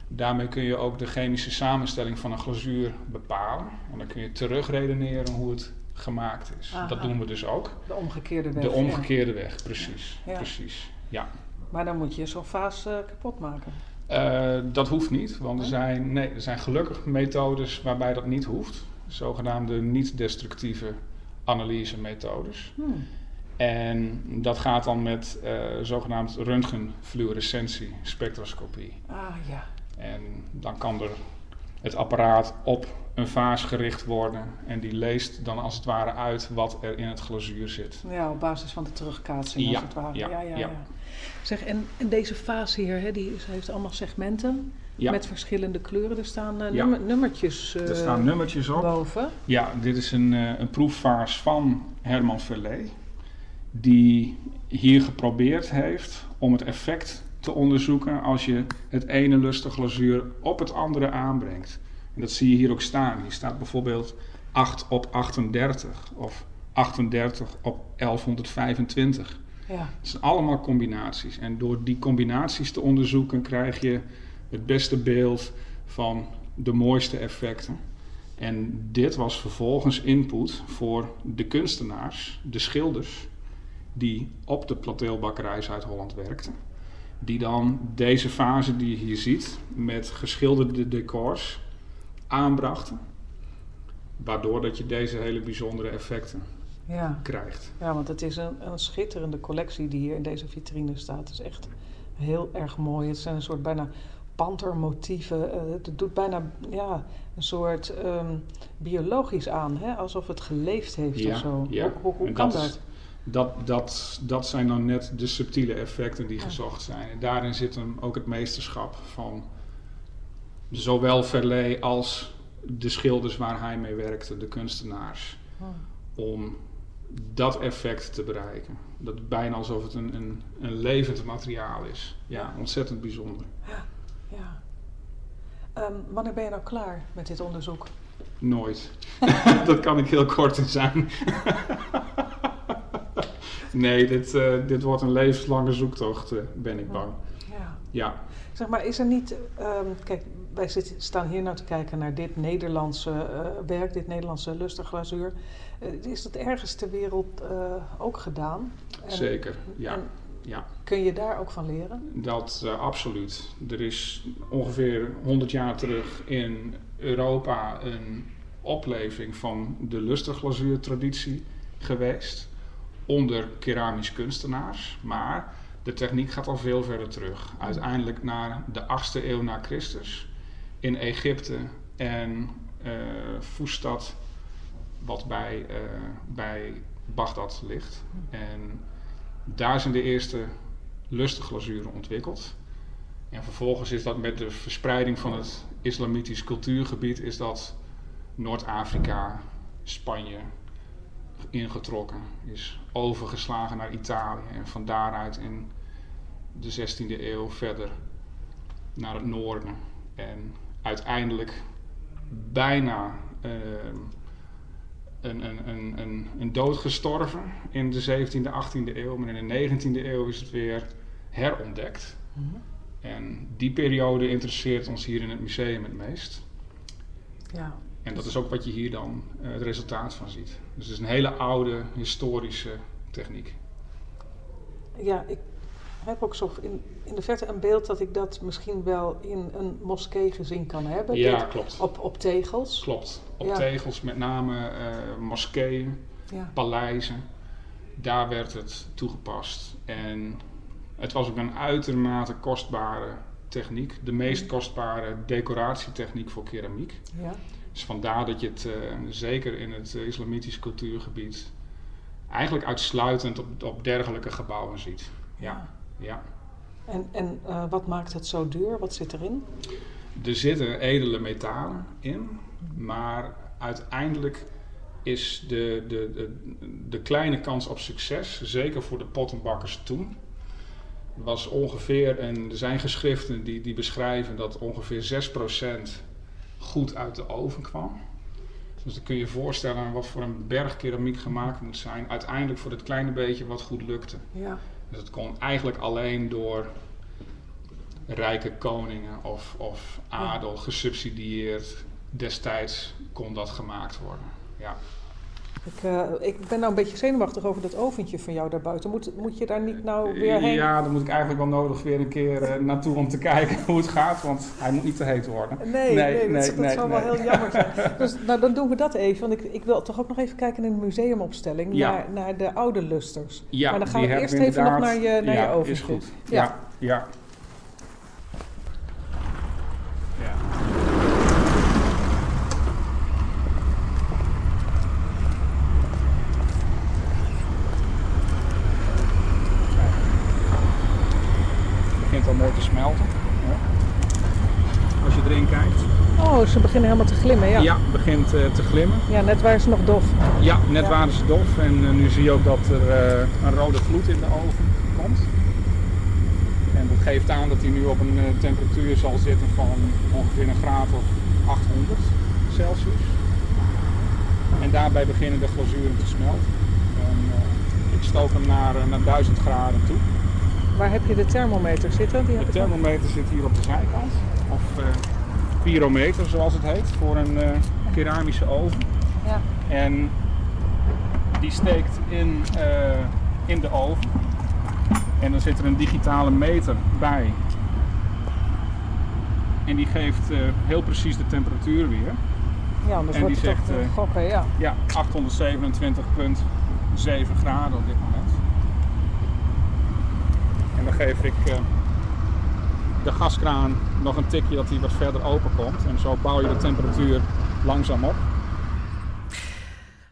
Daarmee kun je ook de chemische samenstelling van een glazuur bepalen. En dan kun je terugredeneren hoe het gemaakt is. Aha. Dat doen we dus ook. De omgekeerde weg. De ja. omgekeerde weg, precies. Ja. precies. Ja. Maar dan moet je zo'n vaas eh, kapot maken. Eh, dat hoeft niet, want er zijn, nee, er zijn gelukkig methodes waarbij dat niet hoeft. Zogenaamde niet-destructieve analysemethodes. Hmm. En dat gaat dan met eh zogenaamd röntgenfluorescentie spectroscopie. Ah ja. En dan kan er het apparaat op een vaas gericht worden en die leest dan als het ware uit wat er in het glazuur zit. Ja, op basis van de terugkaatsing Ja, als het ware. ja, ja, ja. Zeg, en, en deze vaas hier, hè, die heeft allemaal segmenten met verschillende kleuren. Er staan eh, nummer- nummertjes eh, er staan nummertjes op. boven. Ja, dit is een, eh, een proefvaas van Herman Verlee. Die hier geprobeerd heeft om het effect te onderzoeken als je het ene lustig glazuur op het andere aanbrengt. En dat zie je hier ook staan. Hier staat bijvoorbeeld 8 op 38 of 38 op 1125. Ja. Het zijn allemaal combinaties. En door die combinaties te onderzoeken krijg je het beste beeld van de mooiste effecten. En dit was vervolgens input voor de kunstenaars, de schilders, die op de plateelbakkerij Zuid-Holland werkten. Die dan deze fase die je hier ziet, met geschilderde decors, aanbrachten. Waardoor dat je deze hele bijzondere effecten Ja. krijgt. ja, want het is een, een schitterende collectie die hier in deze vitrine staat. Het is echt heel erg mooi. Het zijn een soort bijna pantermotieven. Eh, het doet bijna ja, een soort ehm, biologisch aan, hè? alsof het geleefd heeft Ja, of zo. ja. Hoe, hoe, hoe En kan dat dat? Dat, dat, dat zijn dan net de subtiele effecten die Ja. gezocht zijn. En daarin zit hem ook het meesterschap van zowel Verlee als de schilders waar hij mee werkte, de kunstenaars. Oh. Om dat effect te bereiken. Dat bijna alsof het een, een, een levend materiaal is. Ja, ontzettend bijzonder. Ja. Ehm, wanneer ben je nou klaar met dit onderzoek? Nooit. dat kan ik heel kort in zijn. nee, dit, eh, dit wordt een levenslange zoektocht, eh, ben ik bang. Ja. Ja. Zeg maar, is er niet... ehm, kijk, wij zitten, staan hier nou te kijken naar dit Nederlandse eh, werk, dit Nederlandse lusterglazuur. Eh, is dat ergens ter wereld eh, ook gedaan? En- Zeker, ja. en ja. kun je daar ook van leren? Dat absoluut. Er is ongeveer 100 jaar terug in Europa een opleving van de lusterglazuurtraditie geweest. Onder keramisch kunstenaars. Maar de techniek gaat al veel verder terug. Uiteindelijk naar de 8e eeuw na Christus. In Egypte en eh Fustat, wat bij, eh, bij Bagdad ligt. En daar zijn de eerste lusterglazuren ontwikkeld. En vervolgens is dat met de verspreiding van het islamitisch cultuurgebied is dat Noord-Afrika, Spanje ingetrokken, is overgeslagen naar Italië en van daaruit in de 16e eeuw verder naar het noorden. En uiteindelijk bijna ehm, een, een, een, een, een dood gestorven in de 17e, 18e eeuw. Maar in de 19e eeuw is het weer herontdekt. En die periode interesseert ons hier in het museum het meest. Ja. En dat is ook wat je hier dan eh, het resultaat van ziet. Dus het is een hele oude historische techniek. Ja, ik heb ook zo in, in de verte een beeld dat ik dat misschien wel in een moskee gezien kan hebben. Ja, Dit klopt. Op, op tegels. Klopt. Op Ja. tegels met name eh, moskeeën, Ja. paleizen. Daar werd het toegepast. En het was ook een uitermate kostbare techniek. De meest kostbare decoratietechniek voor keramiek. Ja. Dus vandaar dat je het eh, zeker in het eh, islamitisch cultuurgebied eigenlijk uitsluitend op, op dergelijke gebouwen ziet. Ja, ja. En, en eh, wat maakt het zo duur? Wat zit erin? Er zitten edele metalen in, maar uiteindelijk is de, de, de, de kleine kans op succes, zeker voor de pottenbakkers toen, was ongeveer, en er zijn geschriften die, die beschrijven dat ongeveer 6% goed uit de oven kwam. Dus dan kun je je voorstellen wat voor een berg keramiek gemaakt moet zijn, uiteindelijk voor het kleine beetje wat goed lukte. Ja. Dus het kon eigenlijk alleen door rijke koningen of, of adel gesubsidieerd. Destijds kon dat gemaakt worden. Ja. Ik, eh, ik ben nou een beetje zenuwachtig over dat oventje van jou daarbuiten. Moet, moet je daar niet nou weer heen? Ja, dan moet ik eigenlijk wel nodig weer een keer eh, naartoe om te kijken hoe het gaat, want hij moet niet te heet worden. Nee, nee, dat, dat zou wel heel jammer zijn. Dus nou, dan doen we dat even. Want ik, ik wil toch ook nog even kijken in de museumopstelling Ja. naar, naar de oude lusters. Ja, maar dan gaan we eerst even nog naar je, naar ja, je oventje. is goed. Ja. ja. Het begint al mooi te smelten. Ja. Als je erin kijkt. Oh, ze beginnen helemaal te glimmen, ja. Ja, het begint eh, te glimmen. Ja, net waren ze nog dof. Ja, net Ja. waren ze dof en eh, nu zie je ook dat er eh, een rode gloed in de oven komt. En dat geeft aan dat hij nu op een temperatuur zal zitten van ongeveer een graad of 800 Celsius. En daarbij beginnen de glazuren te smelten. En, ik stook hem naar, naar 1000 graden toe. Waar heb je de thermometer zitten? Die De thermometer zit hier op de zijkant, of eh pyrometer zoals het heet, voor een eh, keramische oven. Ja. En die steekt in, eh, in de oven. En dan zit er een digitale meter bij. En die geeft heel precies de temperatuur weer. Ja, anders en wordt die zegt, gokken, ja. Ja, 827,7 graden op dit moment. Geef ik eh, de gaskraan nog een tikje dat hij wat verder open komt. En zo bouw je de temperatuur langzaam op.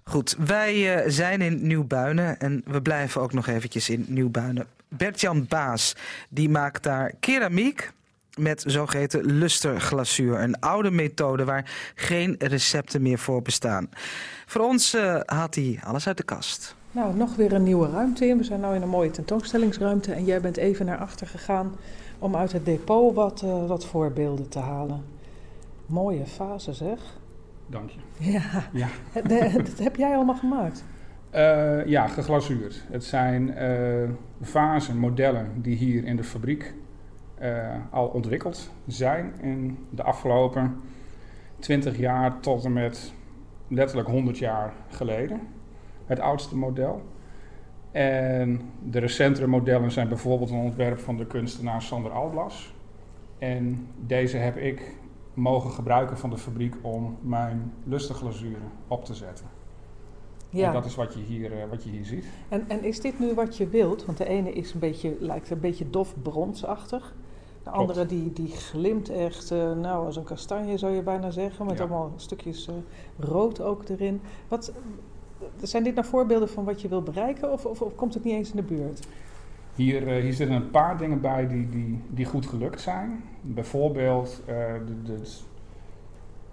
Goed, wij eh, zijn in Nieuwbuinen en we blijven ook nog eventjes in Nieuwbuinen. Bert-Jan Baas, die maakt daar keramiek met zogeheten lusterglazuur. Een oude methode waar geen recepten meer voor bestaan. Voor ons eh, had hij alles uit de kast. Nou, nog weer een nieuwe ruimte in. We zijn nu in een mooie tentoonstellingsruimte. En jij bent even naar achter gegaan om uit het depot wat, eh, wat voorbeelden te halen. Mooie fase zeg. Dank je. Ja, Ja. De- dat heb jij allemaal gemaakt. Eh, ja, geglazuurd. Het zijn eh vazen, modellen die hier in de fabriek eh, al ontwikkeld zijn in de afgelopen 20 jaar tot en met letterlijk 100 jaar geleden. Het oudste model. En de recentere modellen zijn bijvoorbeeld een ontwerp van de kunstenaar Sander Alblas. En deze heb ik mogen gebruiken van de fabriek om mijn lusteglazuren op te zetten. Ja. En dat is wat je hier, uh, wat je hier ziet. En, en is dit nu wat je wilt? Want de ene is een beetje, lijkt een beetje dof bronsachtig. De andere die, die glimt echt, uh, nou als een kastanje zou je bijna zeggen. Met allemaal stukjes uh, rood ook erin. Wat, zijn dit nou voorbeelden van wat je wil bereiken of, of, of komt het niet eens in de buurt? Hier, uh, hier zitten een paar dingen bij die, die, die goed gelukt zijn. Bijvoorbeeld uh, de, de,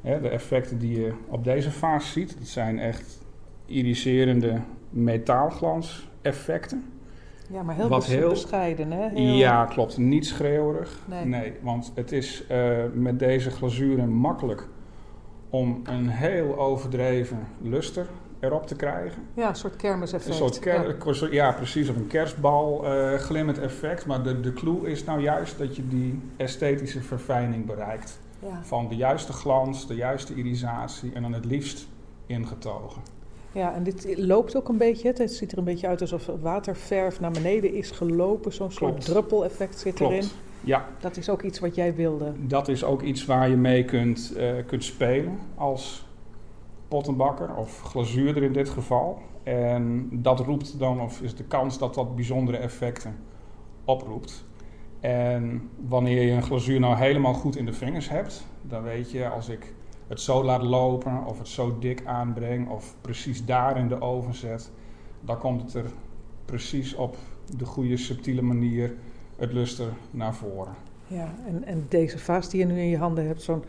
de, de, effecten die je op deze fase ziet. Dat zijn echt iriserende metaalglans effecten. Ja, maar heel, Wat heel bescheiden, hè? Heel... Ja, klopt. Niet schreeuwerig. Nee, nee want het is uh, met deze glazuren makkelijk om een heel overdreven luster erop te krijgen. Ja, een soort kermiseffect. Een soort ker ja. ja. precies. Of een kerstbal uh, glimmend effect. Maar de, de clue is nou juist dat je die esthetische verfijning bereikt. Ja. Van de juiste glans, de juiste irisatie en dan het liefst ingetogen. Ja, en dit loopt ook een beetje. Het ziet er een beetje uit alsof waterverf naar beneden is gelopen. Zo'n soort druppeleffect zit Klopt. erin. Ja. Dat is ook iets wat jij wilde. Dat is ook iets waar je mee kunt, uh, kunt spelen als pottenbakker of glazuurder in dit geval. En dat roept dan, of is de kans dat dat bijzondere effecten oproept. En wanneer je een glazuur nou helemaal goed in de vingers hebt, dan weet je als ik het zo laat lopen of het zo dik aanbreng of precies daar in de oven zet, dan komt het er precies op de goede subtiele manier het luster naar voren. Ja, en, en deze vaas die je nu in je handen hebt, zo'n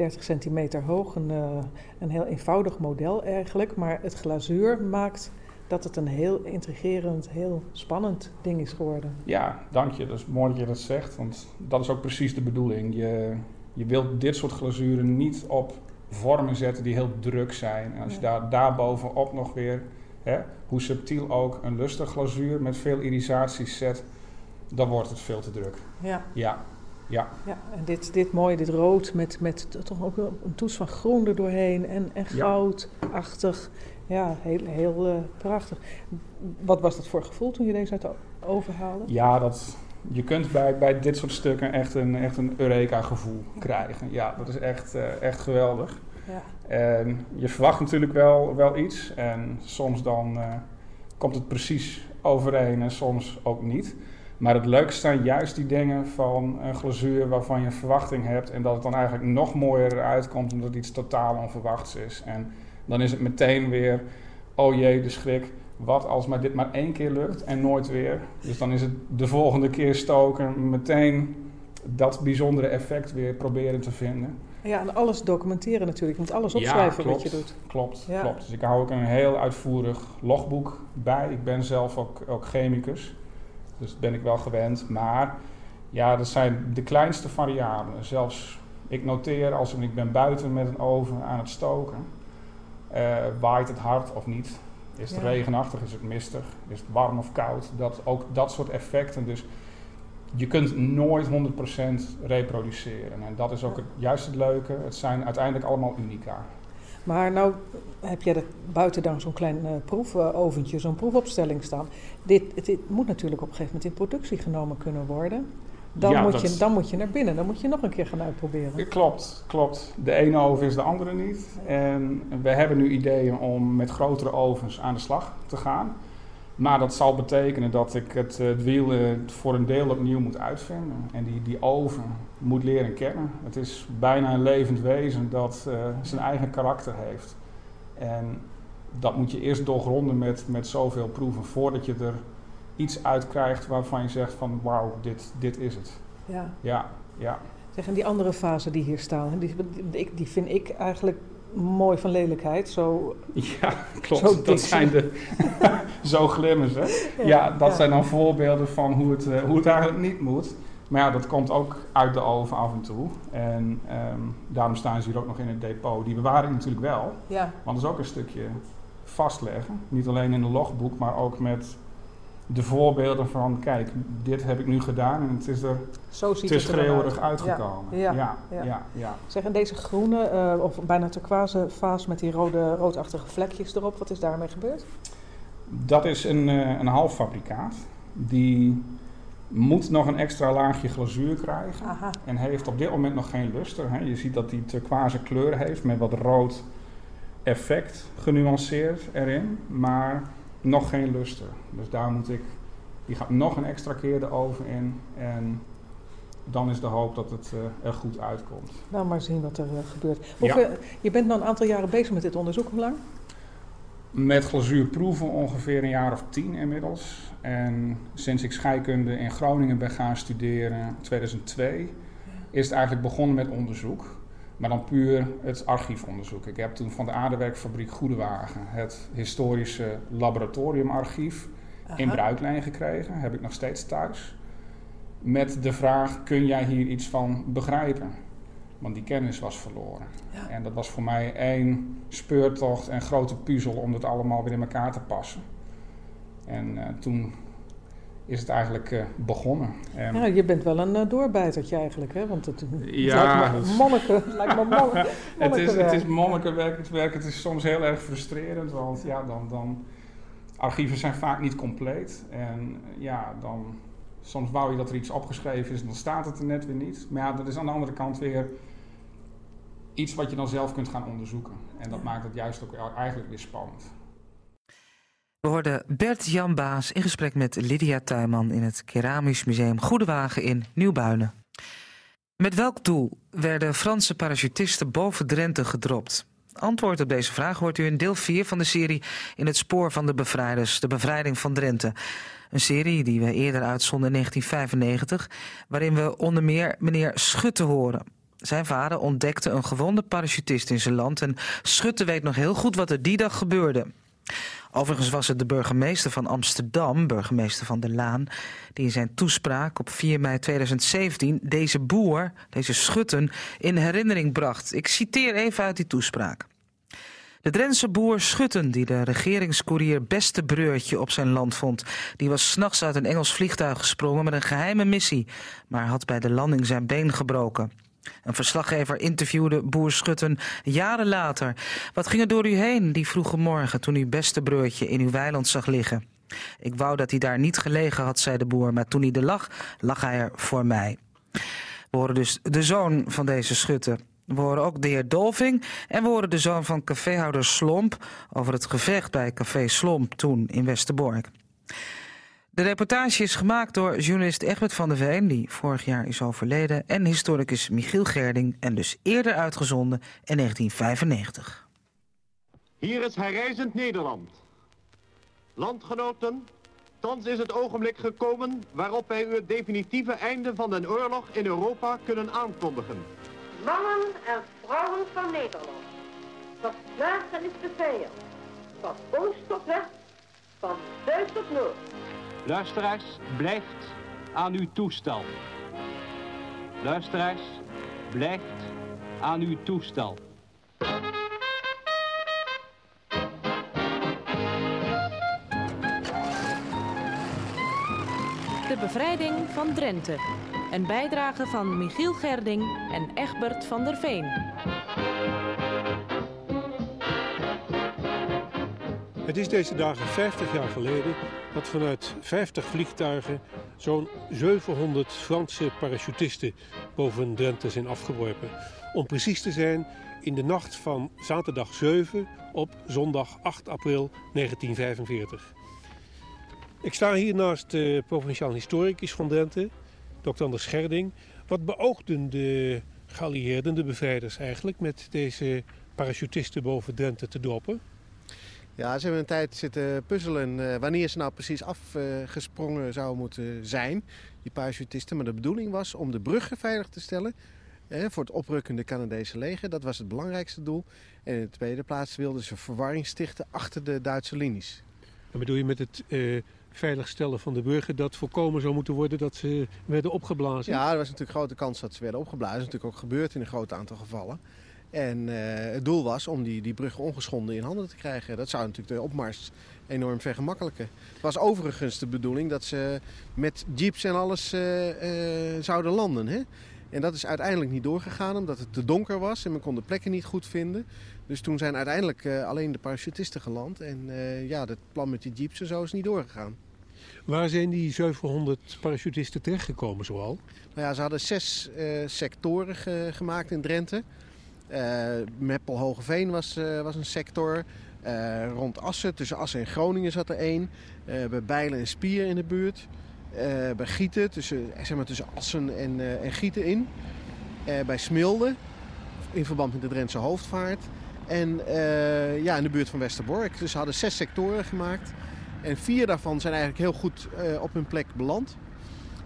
30 centimeter hoog, een, uh, een heel eenvoudig model eigenlijk, maar het glazuur maakt dat het een heel intrigerend, heel spannend ding is geworden. Ja, dank je. Dat is mooi dat je dat zegt, want dat is ook precies de bedoeling. Je, je wilt dit soort glazuren niet op vormen zetten die heel druk zijn. En als je daar, daarbovenop nog weer, hè, hoe subtiel ook, een lustig glazuur met veel irisaties zet, dan wordt het veel te druk. Ja. Ja. Ja. ja en dit, dit mooie, dit rood met, met toch ook een toets van groen er doorheen en, en goudachtig. Ja, heel, heel uh, prachtig. Wat was dat voor gevoel toen je deze uit de oven haalde? Ja, dat, je kunt bij, bij dit soort stukken echt een, echt een Eureka-gevoel krijgen. Ja, dat is echt, uh, echt geweldig. Ja. En je verwacht natuurlijk wel, wel iets. En soms dan uh, komt het precies overeen en soms ook niet. Maar het leukste zijn juist die dingen van een glazuur waarvan je een verwachting hebt. En dat het dan eigenlijk nog mooier eruit komt omdat iets totaal onverwachts is. En dan is het meteen weer, oh jee, de schrik wat als maar dit maar één keer lukt en nooit weer. Dus dan is het de volgende keer stoken meteen dat bijzondere effect weer proberen te vinden. Ja, en alles documenteren natuurlijk. Je moet alles opschrijven ja, klopt, wat je doet. Klopt, ja. klopt. Dus ik hou ook een heel uitvoerig logboek bij. Ik ben zelf ook, ook chemicus, dus dat ben ik wel gewend. Maar ja, dat zijn de kleinste variabelen. Zelfs ik noteer als ik ben buiten met een oven aan het stoken, uh, waait het hard of niet. Is het ja. regenachtig, is het mistig, is het warm of koud? Dat, ook dat soort effecten. Dus je kunt nooit 100% reproduceren. En dat is ook het, juist het leuke. Het zijn uiteindelijk allemaal unica. Maar nou heb jij er buiten dan zo'n klein uh, proefoventje, zo'n proefopstelling staan. Dit, moet natuurlijk op een gegeven moment in productie genomen kunnen worden. Dan, ja, moet dat... je, dan moet je naar binnen, dan moet je nog een keer gaan uitproberen. Klopt, klopt. De ene oven is de andere niet. En we hebben nu ideeën om met grotere ovens aan de slag te gaan. Maar dat zal betekenen dat ik het, het wiel voor een deel opnieuw moet uitvinden. En die, die oven moet leren kennen. Het is bijna een levend wezen dat uh, zijn eigen karakter heeft. En dat moet je eerst doorgronden met, met zoveel proeven voordat je er iets uitkrijgt waarvan je zegt van wauw, dit, dit is het. Ja. Ja, ja. Zeg, en die andere fase die hier staan, die, die, die vind ik eigenlijk mooi van lelijkheid. Zo, ja, klopt. Zo dat zijn de. zo glimmers, hè? Ja, ja dat ja. zijn dan voorbeelden van hoe het, uh, hoe het eigenlijk niet moet. Maar ja, dat komt ook uit de oven af en toe. En um, daarom staan ze hier ook nog in het depot. Die bewaring natuurlijk wel. Ja. Want dat is ook een stukje vastleggen. Niet alleen in de logboek, maar ook met de voorbeelden van, kijk, dit heb ik nu gedaan en het is er Zo ziet het schreeuwerig uitgekomen. Ja, ja, ja. ja. ja. Zeg, en deze groene, eh, of bijna turquoise vaas met die rode, roodachtige vlekjes erop, wat is daarmee gebeurd? Dat is een, eh, een halffabrikaat. Die moet nog een extra laagje glazuur krijgen. Aha. En heeft op dit moment nog geen luster. Hè. Je ziet dat die turquoise kleur heeft met wat rood effect genuanceerd erin. Maar nog geen luster. Dus daar moet ik... Die gaat nog een extra keer de oven in. En dan is de hoop dat het eh, er goed uitkomt. Nou, maar zien wat er eh, gebeurt. Ja. Hoeveel- Je bent nu een aantal jaren bezig met dit onderzoek. Hoe lang? Met glazuurproeven ongeveer een jaar of tien inmiddels. En sinds ik scheikunde in Groningen ben gaan studeren, 2002, is het eigenlijk begonnen met onderzoek. Maar dan puur het archiefonderzoek. Ik heb toen van de Aardewerkfabriek Goedewagen het historische laboratoriumarchief in Aha. bruikleen gekregen. Heb ik nog steeds thuis. Met de vraag, kun jij hier iets van begrijpen? Want die kennis was verloren. En dat was voor mij één speurtocht en grote puzzel om het allemaal weer in elkaar te passen. En eh, toen is het eigenlijk eh, begonnen. En Ja, je bent wel een eh, doorbijtertje eigenlijk, hè? Want het, het Ja, lijkt me dat- monniken, het lijkt me monniken, het, is, het is monnikenwerk, het werk. Het is soms heel erg frustrerend, want ja, dan, dan... Archieven zijn vaak niet compleet. En ja, dan... Soms wou je dat er iets opgeschreven is en dan staat het er net weer niet. Maar ja, dat is aan de andere kant weer iets wat je dan zelf kunt gaan onderzoeken. En dat maakt het juist ook eigenlijk weer spannend. We hoorden Bert Jan Baas in gesprek met Lydia Tuinman in het Keramisch Museum Goedewagen in Nieuwbuinen. Met welk doel werden Franse parachutisten boven Drenthe gedropt? Antwoord op deze vraag hoort u in deel 4 van de serie In het spoor van de bevrijders, de bevrijding van Drenthe. Een serie die we eerder uitzonden in 1995, waarin we onder meer meneer Schutte horen. Zijn vader ontdekte een gewonde parachutist in zijn land en Schutte weet nog heel goed wat er die dag gebeurde. Overigens was het de burgemeester van Amsterdam, burgemeester van de Laan, die in zijn toespraak op 4 mei 2017 deze boer, deze schutten, in herinnering bracht. Ik citeer even uit die toespraak. De Drentse boer Schutten, die de regeringscourier Beste Breurtje op zijn land vond, die was s'nachts uit een Engels vliegtuig gesprongen met een geheime missie, maar had bij de landing zijn been gebroken. Een verslaggever interviewde boer Schutten jaren later. Wat ging er door u heen die vroege morgen toen u beste breurtje in uw weiland zag liggen? Ik wou dat hij daar niet gelegen had, zei de boer, maar toen hij er lag, lag hij er voor mij. We horen dus de zoon van deze Schutten. We horen ook de heer Dolving en we horen de zoon van caféhouder Slomp over het gevecht bij café Slomp toen in Westerbork. De reportage is gemaakt door journalist Egbert van der Veen, die vorig jaar is overleden, en historicus Michiel Gerding, en dus eerder uitgezonden in 1995. Hier is herrijzend Nederland. Landgenoten, thans is het ogenblik gekomen waarop wij u het definitieve einde van de oorlog in Europa kunnen aankondigen. Mannen en vrouwen van Nederland. Van Vlaanderen is de vijand. Van oost tot west. Van zuid tot noord. Luisteraars, blijft aan uw toestel. Luisteraars, blijft aan uw toestel. De bevrijding van Drenthe. Een bijdrage van Michiel Gerding en Egbert van der Veen. Het is deze dagen 50 jaar geleden dat vanuit 50 vliegtuigen zo'n 700 Franse parachutisten boven Drenthe zijn afgeworpen. Om precies te zijn in de nacht van zaterdag 7 op zondag 8 april 1945. Ik sta hier naast de provinciaal historicus van Drenthe, Dr. Anders Scherding. Wat beoogden de geallieerden, de bevrijders eigenlijk, met deze parachutisten boven Drenthe te droppen? Ja, ze hebben een tijd zitten puzzelen eh, wanneer ze nou precies afgesprongen zouden moeten zijn, die parachutisten. Maar de bedoeling was om de bruggen veilig te stellen eh, voor het oprukkende Canadese leger. Dat was het belangrijkste doel. En in de tweede plaats wilden ze verwarring stichten achter de Duitse linies. En bedoel je met het eh, veiligstellen van de burger dat voorkomen zou moeten worden dat ze werden opgeblazen? Ja, er was natuurlijk grote kans dat ze werden opgeblazen. Dat is natuurlijk ook gebeurd in een groot aantal gevallen. En eh, het doel was om die, die bruggen ongeschonden in handen te krijgen. Dat zou natuurlijk de opmars enorm vergemakkelijken. Het was overigens de bedoeling dat ze met jeeps en alles eh, eh, zouden landen. Hè? En dat is uiteindelijk niet doorgegaan omdat het te donker was en men kon de plekken niet goed vinden. Dus toen zijn uiteindelijk alleen de parachutisten geland. En ja, het plan met die jeeps en zo is niet doorgegaan. Waar zijn die 700 parachutisten terechtgekomen zoal? Nou ja, ze hadden zes sectoren ge- gemaakt in Drenthe. Eh Meppel Hogeveen was, eh, was een sector. Eh, rond Assen, tussen Assen en Groningen zat er één. Bij Bijlen en Spier in de buurt. Bij Gieten, tussen, zeg maar tussen Assen en, en Gieten in. Bij Smilde, in verband met de Drentse hoofdvaart. En ja, in de buurt van Westerbork. Dus ze hadden zes sectoren gemaakt. En vier daarvan zijn eigenlijk heel goed op hun plek beland.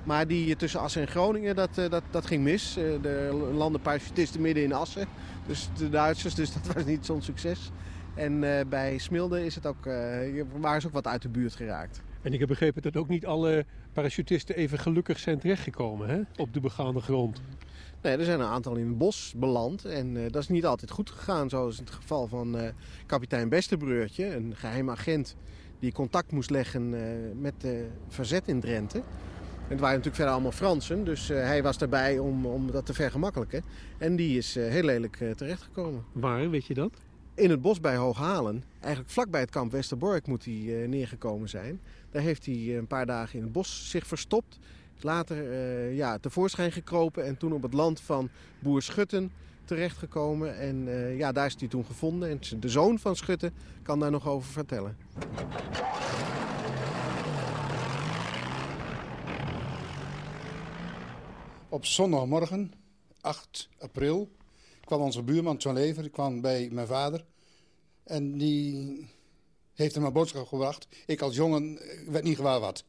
Maar die tussen Assen en Groningen, dat, dat, dat ging mis. De landen parachutisten midden in Assen. Dus de Duitsers, dus dat was niet zo'n succes. En eh, bij Smilde is het ook, eh, waren ze ook wat uit de buurt geraakt. En ik heb begrepen dat ook niet alle parachutisten even gelukkig zijn terechtgekomen hè? op de begaande grond. Nee, er zijn een aantal in het bos beland en eh, dat is niet altijd goed gegaan. Zoals in het geval van kapitein Besterbreurtje, een geheim agent die contact moest leggen met de verzet in Drenthe. En het waren natuurlijk verder allemaal Fransen, dus eh, hij was daarbij om, om dat te vergemakkelijken. En die is eh, heel lelijk eh, terechtgekomen. Waar, weet je dat? In het bos bij Hooghalen, eigenlijk vlakbij het kamp Westerbork moet hij neergekomen zijn. Daar heeft hij een paar dagen in het bos zich verstopt. Later ja, tevoorschijn gekropen en toen op het land van boer Schutten terechtgekomen. En ja, daar is hij toen gevonden. En de zoon van Schutten kan daar nog over vertellen. Op zondagmorgen, 8 april, kwam onze buurman John Lever kwam bij mijn vader. En die heeft hem een boodschap gebracht. Ik als jongen eh, werd niet gewaar wat.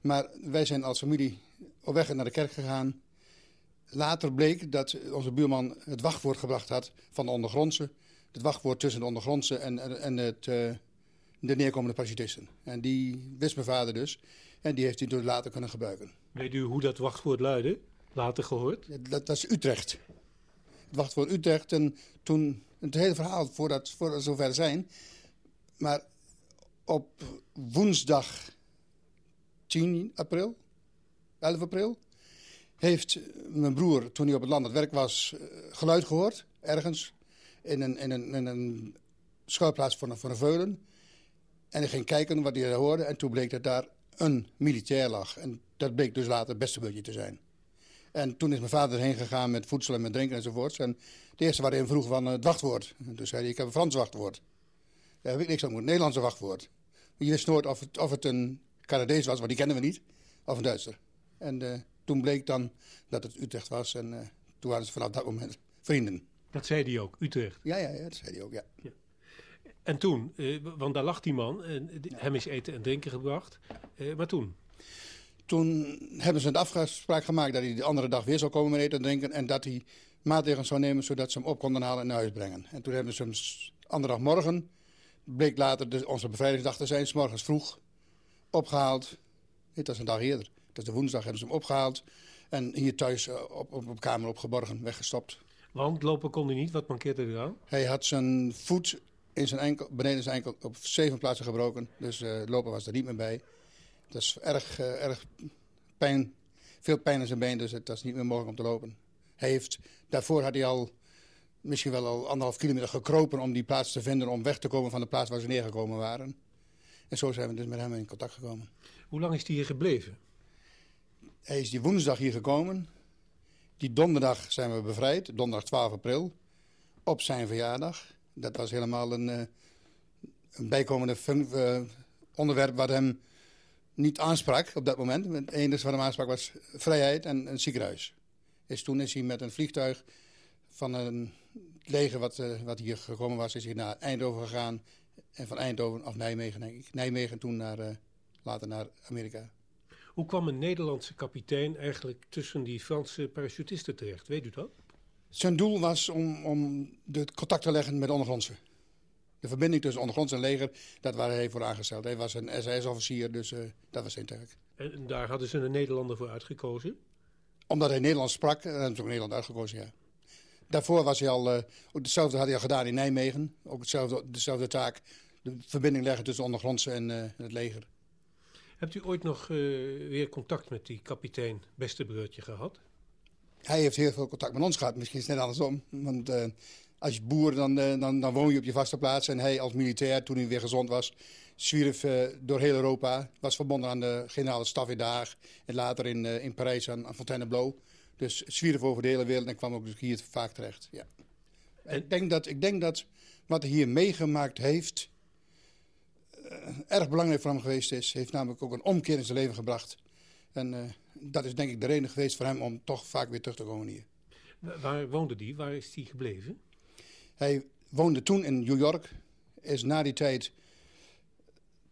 Maar wij zijn als familie op weg naar de kerk gegaan. Later bleek dat onze buurman het wachtwoord gebracht had van de ondergrondse. Het wachtwoord tussen de ondergrondse en, en, het, eh, de neerkomende parachutisten. En die wist mijn vader dus. En die heeft hij dus later kunnen gebruiken. Weet u hoe dat wachtwoord luidde? Later gehoord? Dat, dat is Utrecht. Het wachtwoord Utrecht. En toen, het hele verhaal voordat, voordat we zover zijn. Maar op woensdag 10 april, 11 april, heeft mijn broer, toen hij op het land aan het werk was, eh, geluid gehoord. Ergens in een, in een, een schuilplaats voor een, voor een veulen. En hij ging kijken wat hij hoorde. En toen bleek dat daar een militair lag. En dat bleek dus later Bestebeurtje te zijn. En toen is mijn vader heen gegaan met voedsel en met drinken enzovoorts. En het eerste wat hij hem vroeg van het wachtwoord. Toen zei hij, ik heb een Frans wachtwoord. Daar heb ik niks aan moeten. Nederlandse wachtwoord. Je wist nooit of het, of het een Canadees was, want die kennen we niet. Of een Duitser. En eh, toen bleek dan dat het Utrecht was. En eh, toen waren ze vanaf dat moment vrienden. Dat zei hij ook, Utrecht. Ja, ja, ja dat zei hij ook, ja. En toen, eh, want daar lag die man, en hem is eten en drinken gebracht. Eh, maar toen? Toen hebben ze een afspraak gemaakt dat hij de andere dag weer zou komen met eten en drinken. En dat hij maatregelen zou nemen zodat ze hem op konden halen en naar huis brengen. En toen hebben ze hem s- andere dag morgen, bleek later de, onze bevrijdingsdag te zijn, s morgens vroeg, opgehaald. Dit was een dag eerder. Dat is de woensdag hebben ze hem opgehaald. En hier thuis eh, op, op, op kamer opgeborgen, weggestopt. Want lopen kon hij niet, wat mankeerde er aan? Hij had zijn voet in zijn enkel, beneden zijn enkel op zeven plaatsen gebroken. Dus eh, lopen was er niet meer bij. Dat is erg, eh, erg pijn, veel pijn in zijn been, dus het was niet meer mogelijk om te lopen. Hij heeft, daarvoor had hij al misschien wel al anderhalf kilometer gekropen om die plaats te vinden, om weg te komen van de plaats waar ze neergekomen waren. En zo zijn we dus met hem in contact gekomen. Hoe lang is hij hier gebleven? Hij is die woensdag hier gekomen. Die donderdag zijn we bevrijd, donderdag 12 april, op zijn verjaardag. Dat was helemaal een, eh, een bijkomende eh, onderwerp wat hem niet aansprak op dat moment. Het enige wat hem aansprak was vrijheid en een ziekenhuis. Dus toen is hij met een vliegtuig van een leger wat, eh, wat hier gekomen was, is hij naar Eindhoven gegaan. En van Eindhoven, of Nijmegen denk ik, Nijmegen toen naar, eh, later naar Amerika. Hoe kwam een Nederlandse kapitein eigenlijk tussen die Franse parachutisten terecht? Weet u dat? Zijn doel was om, om de contact te leggen met de ondergrondse. De verbinding tussen ondergronds en leger, dat waar hij voor aangesteld. Hij was een SAS-officier, dus eh, dat was zijn taak. En daar hadden ze een Nederlander voor uitgekozen? Omdat hij Nederlands sprak, en hebben ze ook Nederland uitgekozen, ja. Daarvoor was hij al, uh, ook hetzelfde had hij al gedaan in Nijmegen. Ook hetzelfde, dezelfde taak, de verbinding leggen tussen de ondergrondse en uh, het leger. Hebt u ooit nog weer contact met die kapitein Bestebeurtje gehad? Hij heeft heel veel contact met ons gehad, misschien is het net andersom. Want als je boer, dan, dan, dan woon je op je vaste plaats. En hij als militair, toen hij weer gezond was, zwierf door heel Europa. Was verbonden aan de generale staf in Haag. En later in, in Parijs aan, aan Fontainebleau. Dus zwierf over de hele wereld en kwam ook dus hier vaak terecht. Ja. En ik, denk dat, ik denk dat wat hij hier meegemaakt heeft... Uh, erg belangrijk voor hem geweest is. Hij heeft namelijk ook een omkeer in zijn leven gebracht. En dat is denk ik de reden geweest voor hem om toch vaak weer terug te komen hier. Waar woonde hij? Waar is hij gebleven? Hij woonde toen in New York. Is na die tijd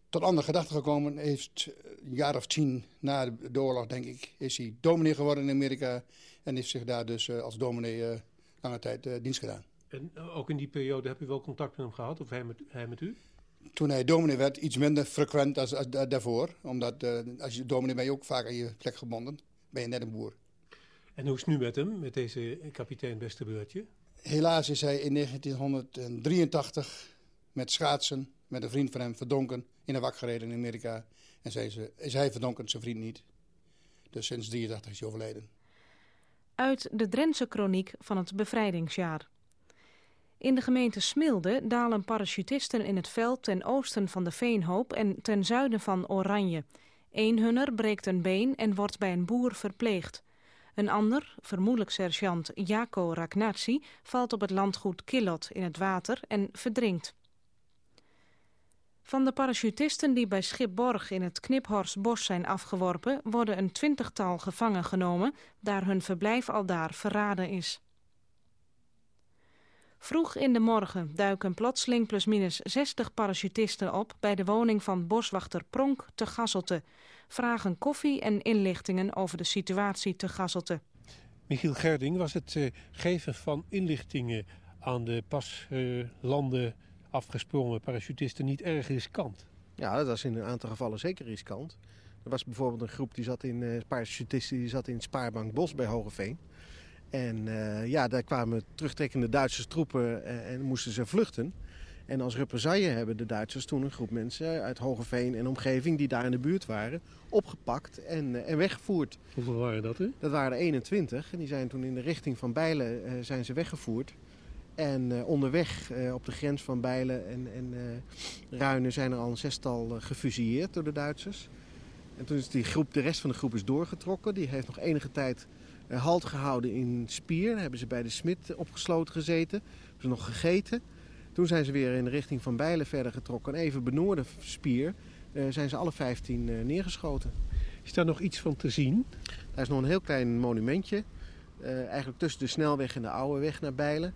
tot andere gedachten gekomen. Heeft een jaar of tien na de oorlog, denk ik, is hij dominee geworden in Amerika. En heeft zich daar dus uh, als dominee uh, lange tijd uh, dienst gedaan. En ook in die periode heb u wel contact met hem gehad, of hij met, hij met u? Toen hij dominee werd, iets minder frequent als, als daarvoor. Omdat als je dominee ben je ook vaak aan je plek gebonden. Ben je net een boer. En hoe is het nu met hem, met deze kapitein Bestebeurtje? Helaas is hij in 1983 met schaatsen met een vriend van hem verdronken in een wak gereden in Amerika. En zei ze, is hij verdronken, zijn vriend niet. Dus sinds 83 is hij overleden. Uit de Drentse kroniek van het bevrijdingsjaar. In de gemeente Smilde dalen parachutisten in het veld ten oosten van de Veenhoop en ten zuiden van Oranje. Eén hunner breekt een been en wordt bij een boer verpleegd. Een ander, vermoedelijk sergeant Jaco Ragnazzi, valt op het landgoed Killot in het water en verdrinkt. Van de parachutisten die bij Schipborg in het Kniphorstbos zijn afgeworpen... worden een twintigtal gevangen genomen, daar hun verblijf al daar verraden is. Vroeg in de morgen duiken plotseling plusminus 60 parachutisten op... bij de woning van boswachter Pronk te Gasselte. Vragen koffie en inlichtingen over de situatie te Gasselte. Michiel Gerding was het uh, geven van inlichtingen aan de pas uh, landen afgesprongen parachutisten niet erg riskant? Ja, dat was in een aantal gevallen zeker riskant. Er was bijvoorbeeld een groep die zat in uh, parachutisten die zat in Spaarbank Bos bij Hogeveen. En uh, ja, daar kwamen terugtrekkende Duitse troepen uh, en moesten ze vluchten. En als represaille hebben de Duitsers toen een groep mensen uit Hogeveen en omgeving die daar in de buurt waren, opgepakt en, en weggevoerd. Hoeveel waren dat? Hè? Dat waren er 21 en die zijn toen in de richting van Bijlen zijn ze weggevoerd. En onderweg op de grens van Bijlen en, en Ruinen zijn er al een zestal gefusilleerd door de Duitsers. En toen is die groep, de rest van de groep is doorgetrokken. Die heeft nog enige tijd halt gehouden in Spier. Daar hebben ze bij de Smit opgesloten gezeten. Hebben ze nog gegeten. Toen zijn ze weer in de richting van Bijlen verder getrokken. En even benoorden Spier zijn ze alle 15 neergeschoten. Is daar nog iets van te zien? Daar is nog een heel klein monumentje. eigenlijk tussen de snelweg en de oude weg naar Bijlen.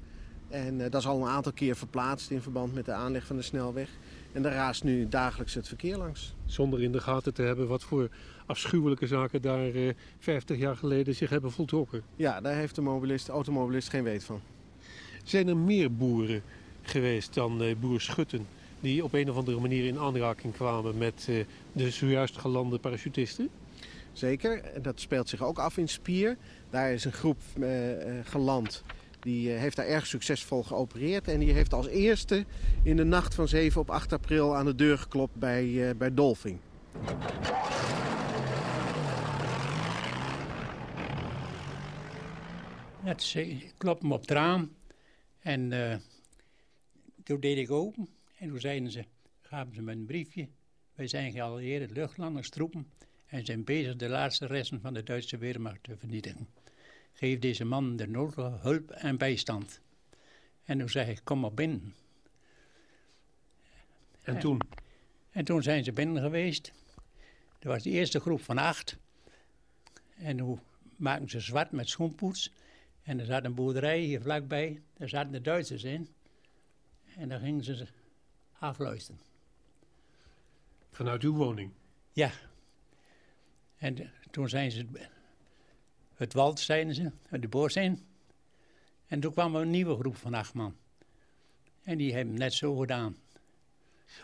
En dat is al een aantal keer verplaatst in verband met de aanleg van de snelweg. En daar raast nu dagelijks het verkeer langs. Zonder in de gaten te hebben wat voor afschuwelijke zaken daar uh, 50 jaar geleden zich hebben voltrokken. Ja, daar heeft de, mobilist, automobilist geen weet van. Zijn er meer boeren geweest dan uh, boer Schutten... die op een of andere manier in aanraking kwamen met uh, de zojuist gelande parachutisten? Zeker, dat speelt zich ook af in Spier. Daar is een groep geland die heeft daar erg succesvol geopereerd. En die heeft als eerste in de nacht van 7 op 8 april aan de deur geklopt bij, uh, bij Dolfing. Het klopte me op het raam. En uh, toen deed ik open. En toen zeiden ze, gaven ze me een briefje. Wij zijn geallieerde luchtlanderstroepen en zijn bezig de laatste resten van de Duitse Weermacht te vernietigen geef deze man de nodige hulp en bijstand. En toen zei ik, kom maar binnen. En toen? En toen zijn ze binnen geweest. Dat was de eerste groep van acht. En toen maakten ze zwart met schoenpoets. En er zat een boerderij hier vlakbij. Daar zaten de Duitsers in. En daar gingen ze afluisteren. Vanuit uw woning? Ja. En toen zijn ze het wald, zeiden ze, de boor zijn. En toen kwam er een nieuwe groep van acht man. En die hebben net zo gedaan.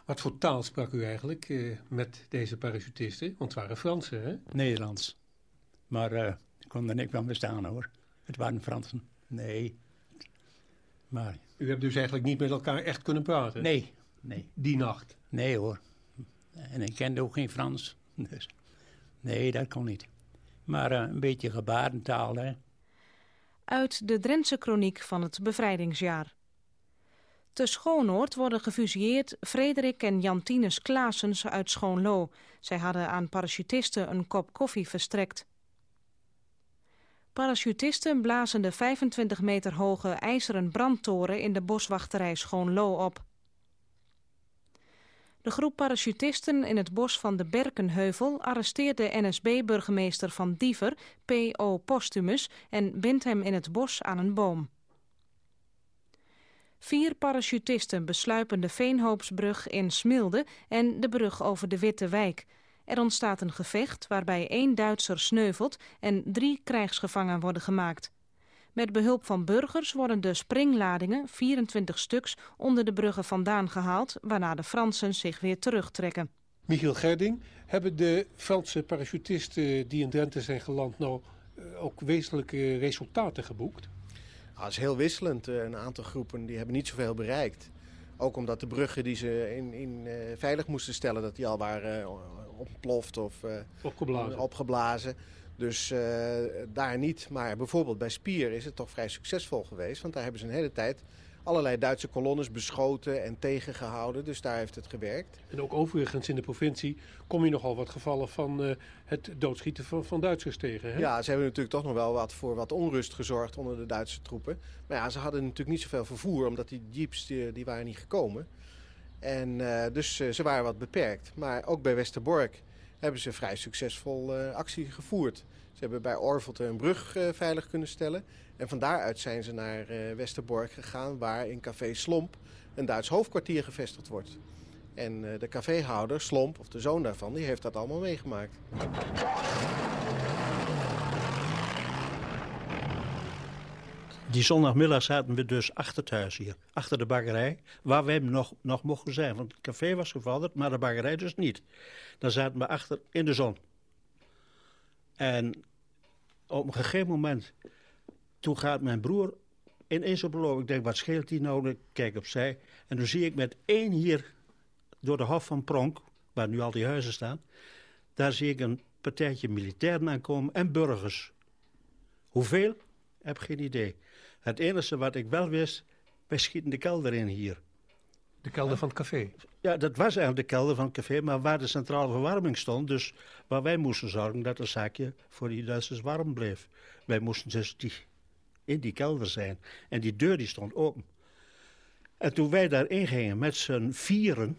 Wat voor taal sprak u eigenlijk uh, met deze parachutisten? Want het waren Fransen, hè? Nederlands. Maar uh, ik kon er niks van bestaan, hoor. Het waren Fransen. Nee, Maar U hebt dus eigenlijk niet met elkaar echt kunnen praten? nee, nee. Die nacht? Nee hoor. En ik kende ook geen Frans. Dus nee, dat kon niet. Maar eh, een beetje gebarentaal, hè. Uit de Drentse kroniek van het bevrijdingsjaar. Te Schoonoord worden gefusilleerd Frederik en Jantines Klaasens uit Schoonlo. Zij hadden aan parachutisten een kop koffie verstrekt. Parachutisten blazen de 25 meter hoge ijzeren brandtoren in de boswachterij Schoonlo op. De groep parachutisten in het bos van de Berkenheuvel arresteert de NSB-burgemeester van Diever, P.O. Postumus, en bindt hem in het bos aan een boom. Vier parachutisten besluipen de Veenhoopsbrug in Smilde en de brug over de Witte Wijk. Er ontstaat een gevecht waarbij één Duitser sneuvelt en drie krijgsgevangen worden gemaakt. Met behulp van burgers worden de springladingen, 24 stuks, onder de bruggen vandaan gehaald, waarna de Fransen zich weer terugtrekken. Michiel Gerding, hebben de Franse parachutisten die in Drenthe zijn geland nou eh, ook wezenlijke resultaten geboekt? Ah, het is heel wisselend. Eh, Een aantal groepen die hebben niet zoveel bereikt. Ook omdat de bruggen die ze in, in, eh, veilig moesten stellen, dat die al waren eh, ontploft of eh, Opgeblazen. opgeblazen. Dus daar niet. Maar bijvoorbeeld bij Spier is het toch vrij succesvol geweest. Want daar hebben ze een hele tijd allerlei Duitse kolonnes beschoten en tegengehouden. Dus daar heeft het gewerkt. En ook overigens in de provincie kom je nogal wat gevallen van eh, het doodschieten van, van Duitsers tegen. Hè? Ja, ze hebben natuurlijk toch nog wel wat voor wat onrust gezorgd onder de Duitse troepen. Maar ja, ze hadden natuurlijk niet zoveel vervoer, omdat die jeeps die, die waren niet gekomen. En eh, dus eh, ze waren wat beperkt. Maar ook bij Westerbork hebben ze vrij succesvol eh, actie gevoerd. Ze hebben bij Orvelte een brug eh, veilig kunnen stellen. En van daaruit zijn ze naar eh, Westerbork gegaan, waar in Café Slomp een Duits hoofdkwartier gevestigd wordt. En de caféhouder, Slomp, of de zoon daarvan, die heeft dat allemaal meegemaakt. Die zondagmiddag zaten we dus achter het huis hier, achter de bakkerij, waar wij nog, nog mochten zijn. Want het café was gevorderd, maar de bakkerij dus niet. Daar zaten we achter in de zon. En op een gegeven moment, toen gaat mijn broer ineens op loop. Ik denk, wat scheelt die nou? Ik kijk opzij. En toen zie ik met één hier door de hof van Pronk, waar nu al die huizen staan, daar zie ik een partijtje militairen aankomen en burgers. Hoeveel? Heb geen idee. Het enige wat ik wel wist, wij schieten de kelder in hier. De kelder van het café? Ja, dat was eigenlijk de kelder van het café, maar waar de centrale verwarming stond. Dus waar wij moesten zorgen dat het zaakje voor die Duitsers warm bleef. Wij moesten dus die, in die kelder zijn. En die deur die stond open. En toen wij daarin gingen met z'n vieren...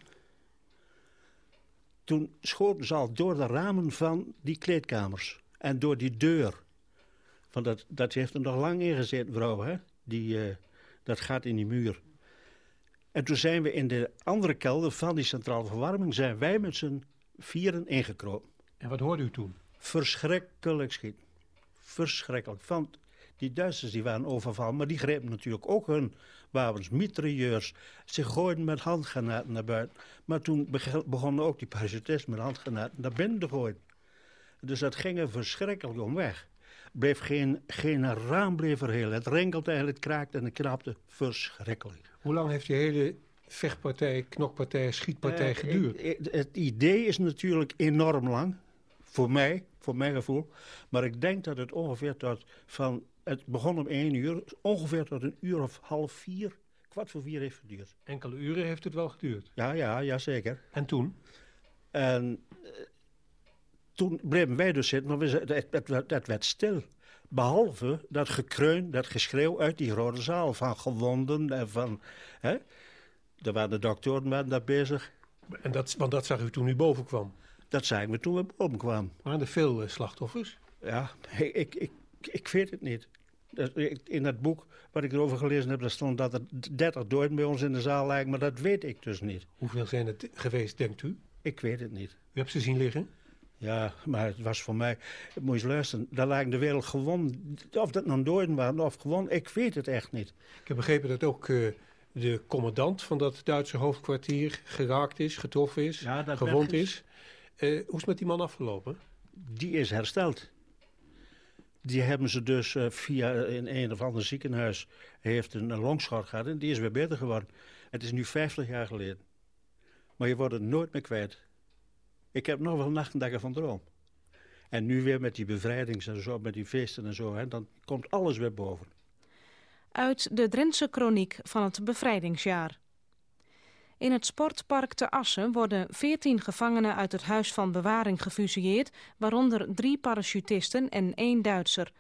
toen schoten ze al door de ramen van die kleedkamers. En door die deur. Want dat, dat heeft er nog lang in gezeten, vrouw. Hè? Die, eh, dat gaat in die muur. En toen zijn we in de andere kelder van die centrale verwarming... zijn wij met z'n vieren ingekropen. En wat hoorde u toen? Verschrikkelijk schiet. Verschrikkelijk. Want die Duitsers die waren overvallen, maar die grepen natuurlijk ook hun wapens, mitrailleurs. Ze gooiden met handgranaten naar buiten. Maar toen beg- begonnen ook die parachutisten met handgranaten naar binnen te gooien. Dus dat ging er verschrikkelijk om weg. Bleef geen, geen raam bleef er heel. Het rinkelde en het kraakte en het knapte. Verschrikkelijk. Hoe lang heeft die hele vechtpartij, knokpartij, schietpartij Eh, geduurd? het idee is natuurlijk enorm lang. Voor mij, voor mijn gevoel. Maar ik denk dat het ongeveer tot van... Het begon om één uur, ongeveer tot een uur of half vier, kwart voor vier heeft geduurd. Enkele uren heeft het wel geduurd. Ja, ja, ja, zeker. En toen? En toen bleven wij dus zitten, maar we, het, het, werd- het werd stil. Behalve dat gekreun, dat geschreeuw uit die rode zaal van gewonden en van... Hè? Er waren de doktoren waren daar bezig. En dat, want dat zag u toen u boven kwam? Dat zagen we toen we boven kwamen. Waren er veel eh, slachtoffers? Ja, ik, ik, ik, ik weet het niet. Dat- In het boek wat ik erover gelezen heb, daar stond dat er 30 doden bij ons in de zaal lijken, maar dat weet ik dus niet. Hoeveel zijn het geweest, denkt u? Ik weet het niet. U hebt ze zien liggen? Ja, maar het was voor mij... Moet je eens luisteren, daar lijkt de wereld gewoon... Of dat nou doden waren of gewoon... Ik weet het echt niet. Ik heb begrepen dat ook eh, de commandant van dat Duitse hoofdkwartier geraakt is, getroffen is, Ja, gewond is. Eh, hoe is het met die man afgelopen? Die is hersteld. Die hebben ze dus uh, via in een of ander ziekenhuis heeft een, een longschot gehad en die is weer beter geworden. Het is nu 50 jaar geleden. Maar je wordt het nooit meer kwijt. Ik heb nog wel nachten ervan droom. En nu weer met die bevrijdings en zo, met die feesten en zo, hè, dan komt alles weer boven. Uit de Drentse kroniek van het bevrijdingsjaar. In het sportpark te Assen worden 14 gevangenen uit het Huis van Bewaring gefusilleerd, waaronder drie parachutisten en één Duitser.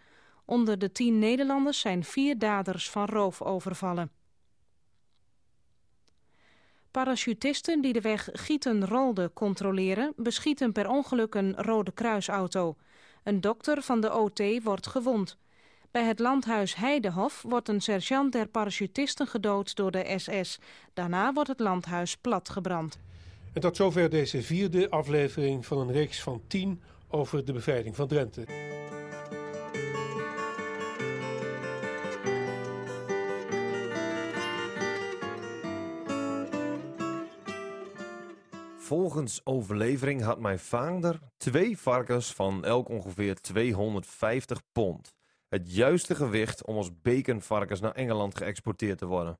Onder de tien Nederlanders zijn vier daders van roofovervallen. Parachutisten die de weg Gieten-Rolde controleren... beschieten per ongeluk een Rode Kruisauto. Een dokter van de OT wordt gewond. Bij het landhuis Heidehof wordt een sergeant der parachutisten gedood door de SS. Daarna wordt het landhuis platgebrand. En tot zover deze vierde aflevering van een reeks van tien over de bevrijding van Drenthe. Volgens overlevering had mijn vader twee varkens van elk ongeveer 250 pond. Het juiste gewicht om als baconvarkens naar Engeland geëxporteerd te worden.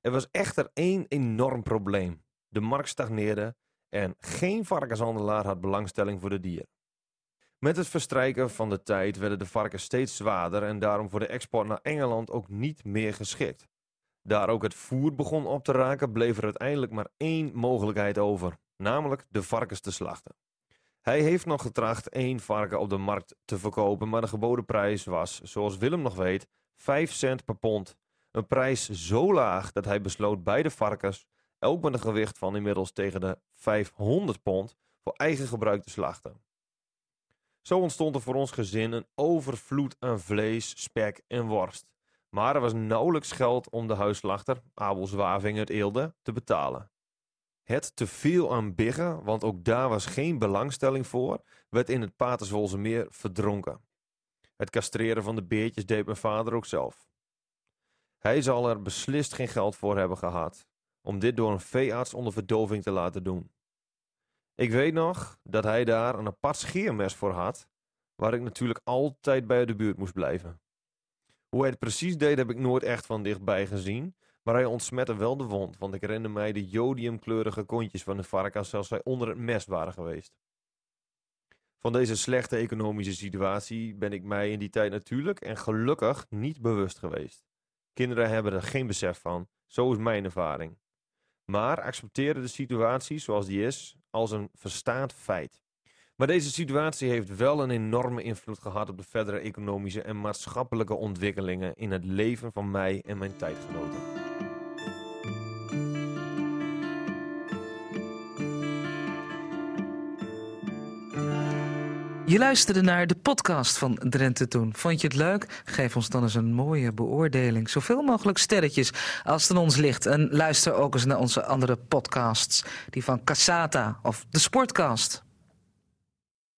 Er was echter één enorm probleem. De markt stagneerde en geen varkenshandelaar had belangstelling voor de dier. Met het verstrijken van de tijd werden de varkens steeds zwaarder en daarom voor de export naar Engeland ook niet meer geschikt. Daar ook het voer begon op te raken, bleef er uiteindelijk maar één mogelijkheid over namelijk de varkens te slachten. Hij heeft nog getracht één varken op de markt te verkopen, maar de geboden prijs was, zoals Willem nog weet, 5 cent per pond. Een prijs zo laag dat hij besloot beide varkens, elk met een gewicht van inmiddels tegen de 500 pond, voor eigen gebruik te slachten. Zo ontstond er voor ons gezin een overvloed aan vlees, spek en worst. Maar er was nauwelijks geld om de huisslachter, Abel Zwaving uit Eelde, te betalen. Het te veel aan biggen, want ook daar was geen belangstelling voor, werd in het Paterswolse meer verdronken. Het castreren van de beertjes deed mijn vader ook zelf. Hij zal er beslist geen geld voor hebben gehad, om dit door een veearts onder verdoving te laten doen. Ik weet nog dat hij daar een apart scheermes voor had, waar ik natuurlijk altijd bij de buurt moest blijven. Hoe hij het precies deed heb ik nooit echt van dichtbij gezien, maar hij ontsmette wel de wond, want ik herinner mij de jodiumkleurige kontjes van de varkens zelfs zij onder het mes waren geweest. Van deze slechte economische situatie ben ik mij in die tijd natuurlijk en gelukkig niet bewust geweest. Kinderen hebben er geen besef van, zo is mijn ervaring. Maar accepteren de situatie zoals die is als een verstaand feit. Maar deze situatie heeft wel een enorme invloed gehad op de verdere economische en maatschappelijke ontwikkelingen in het leven van mij en mijn tijdgenoten. Je luisterde naar de podcast van Drenthe Toen. Vond je het leuk? Geef ons dan eens een mooie beoordeling. Zoveel mogelijk sterretjes als het ons ligt. En luister ook eens naar onze andere podcasts. Die van Cassata of de Sportcast.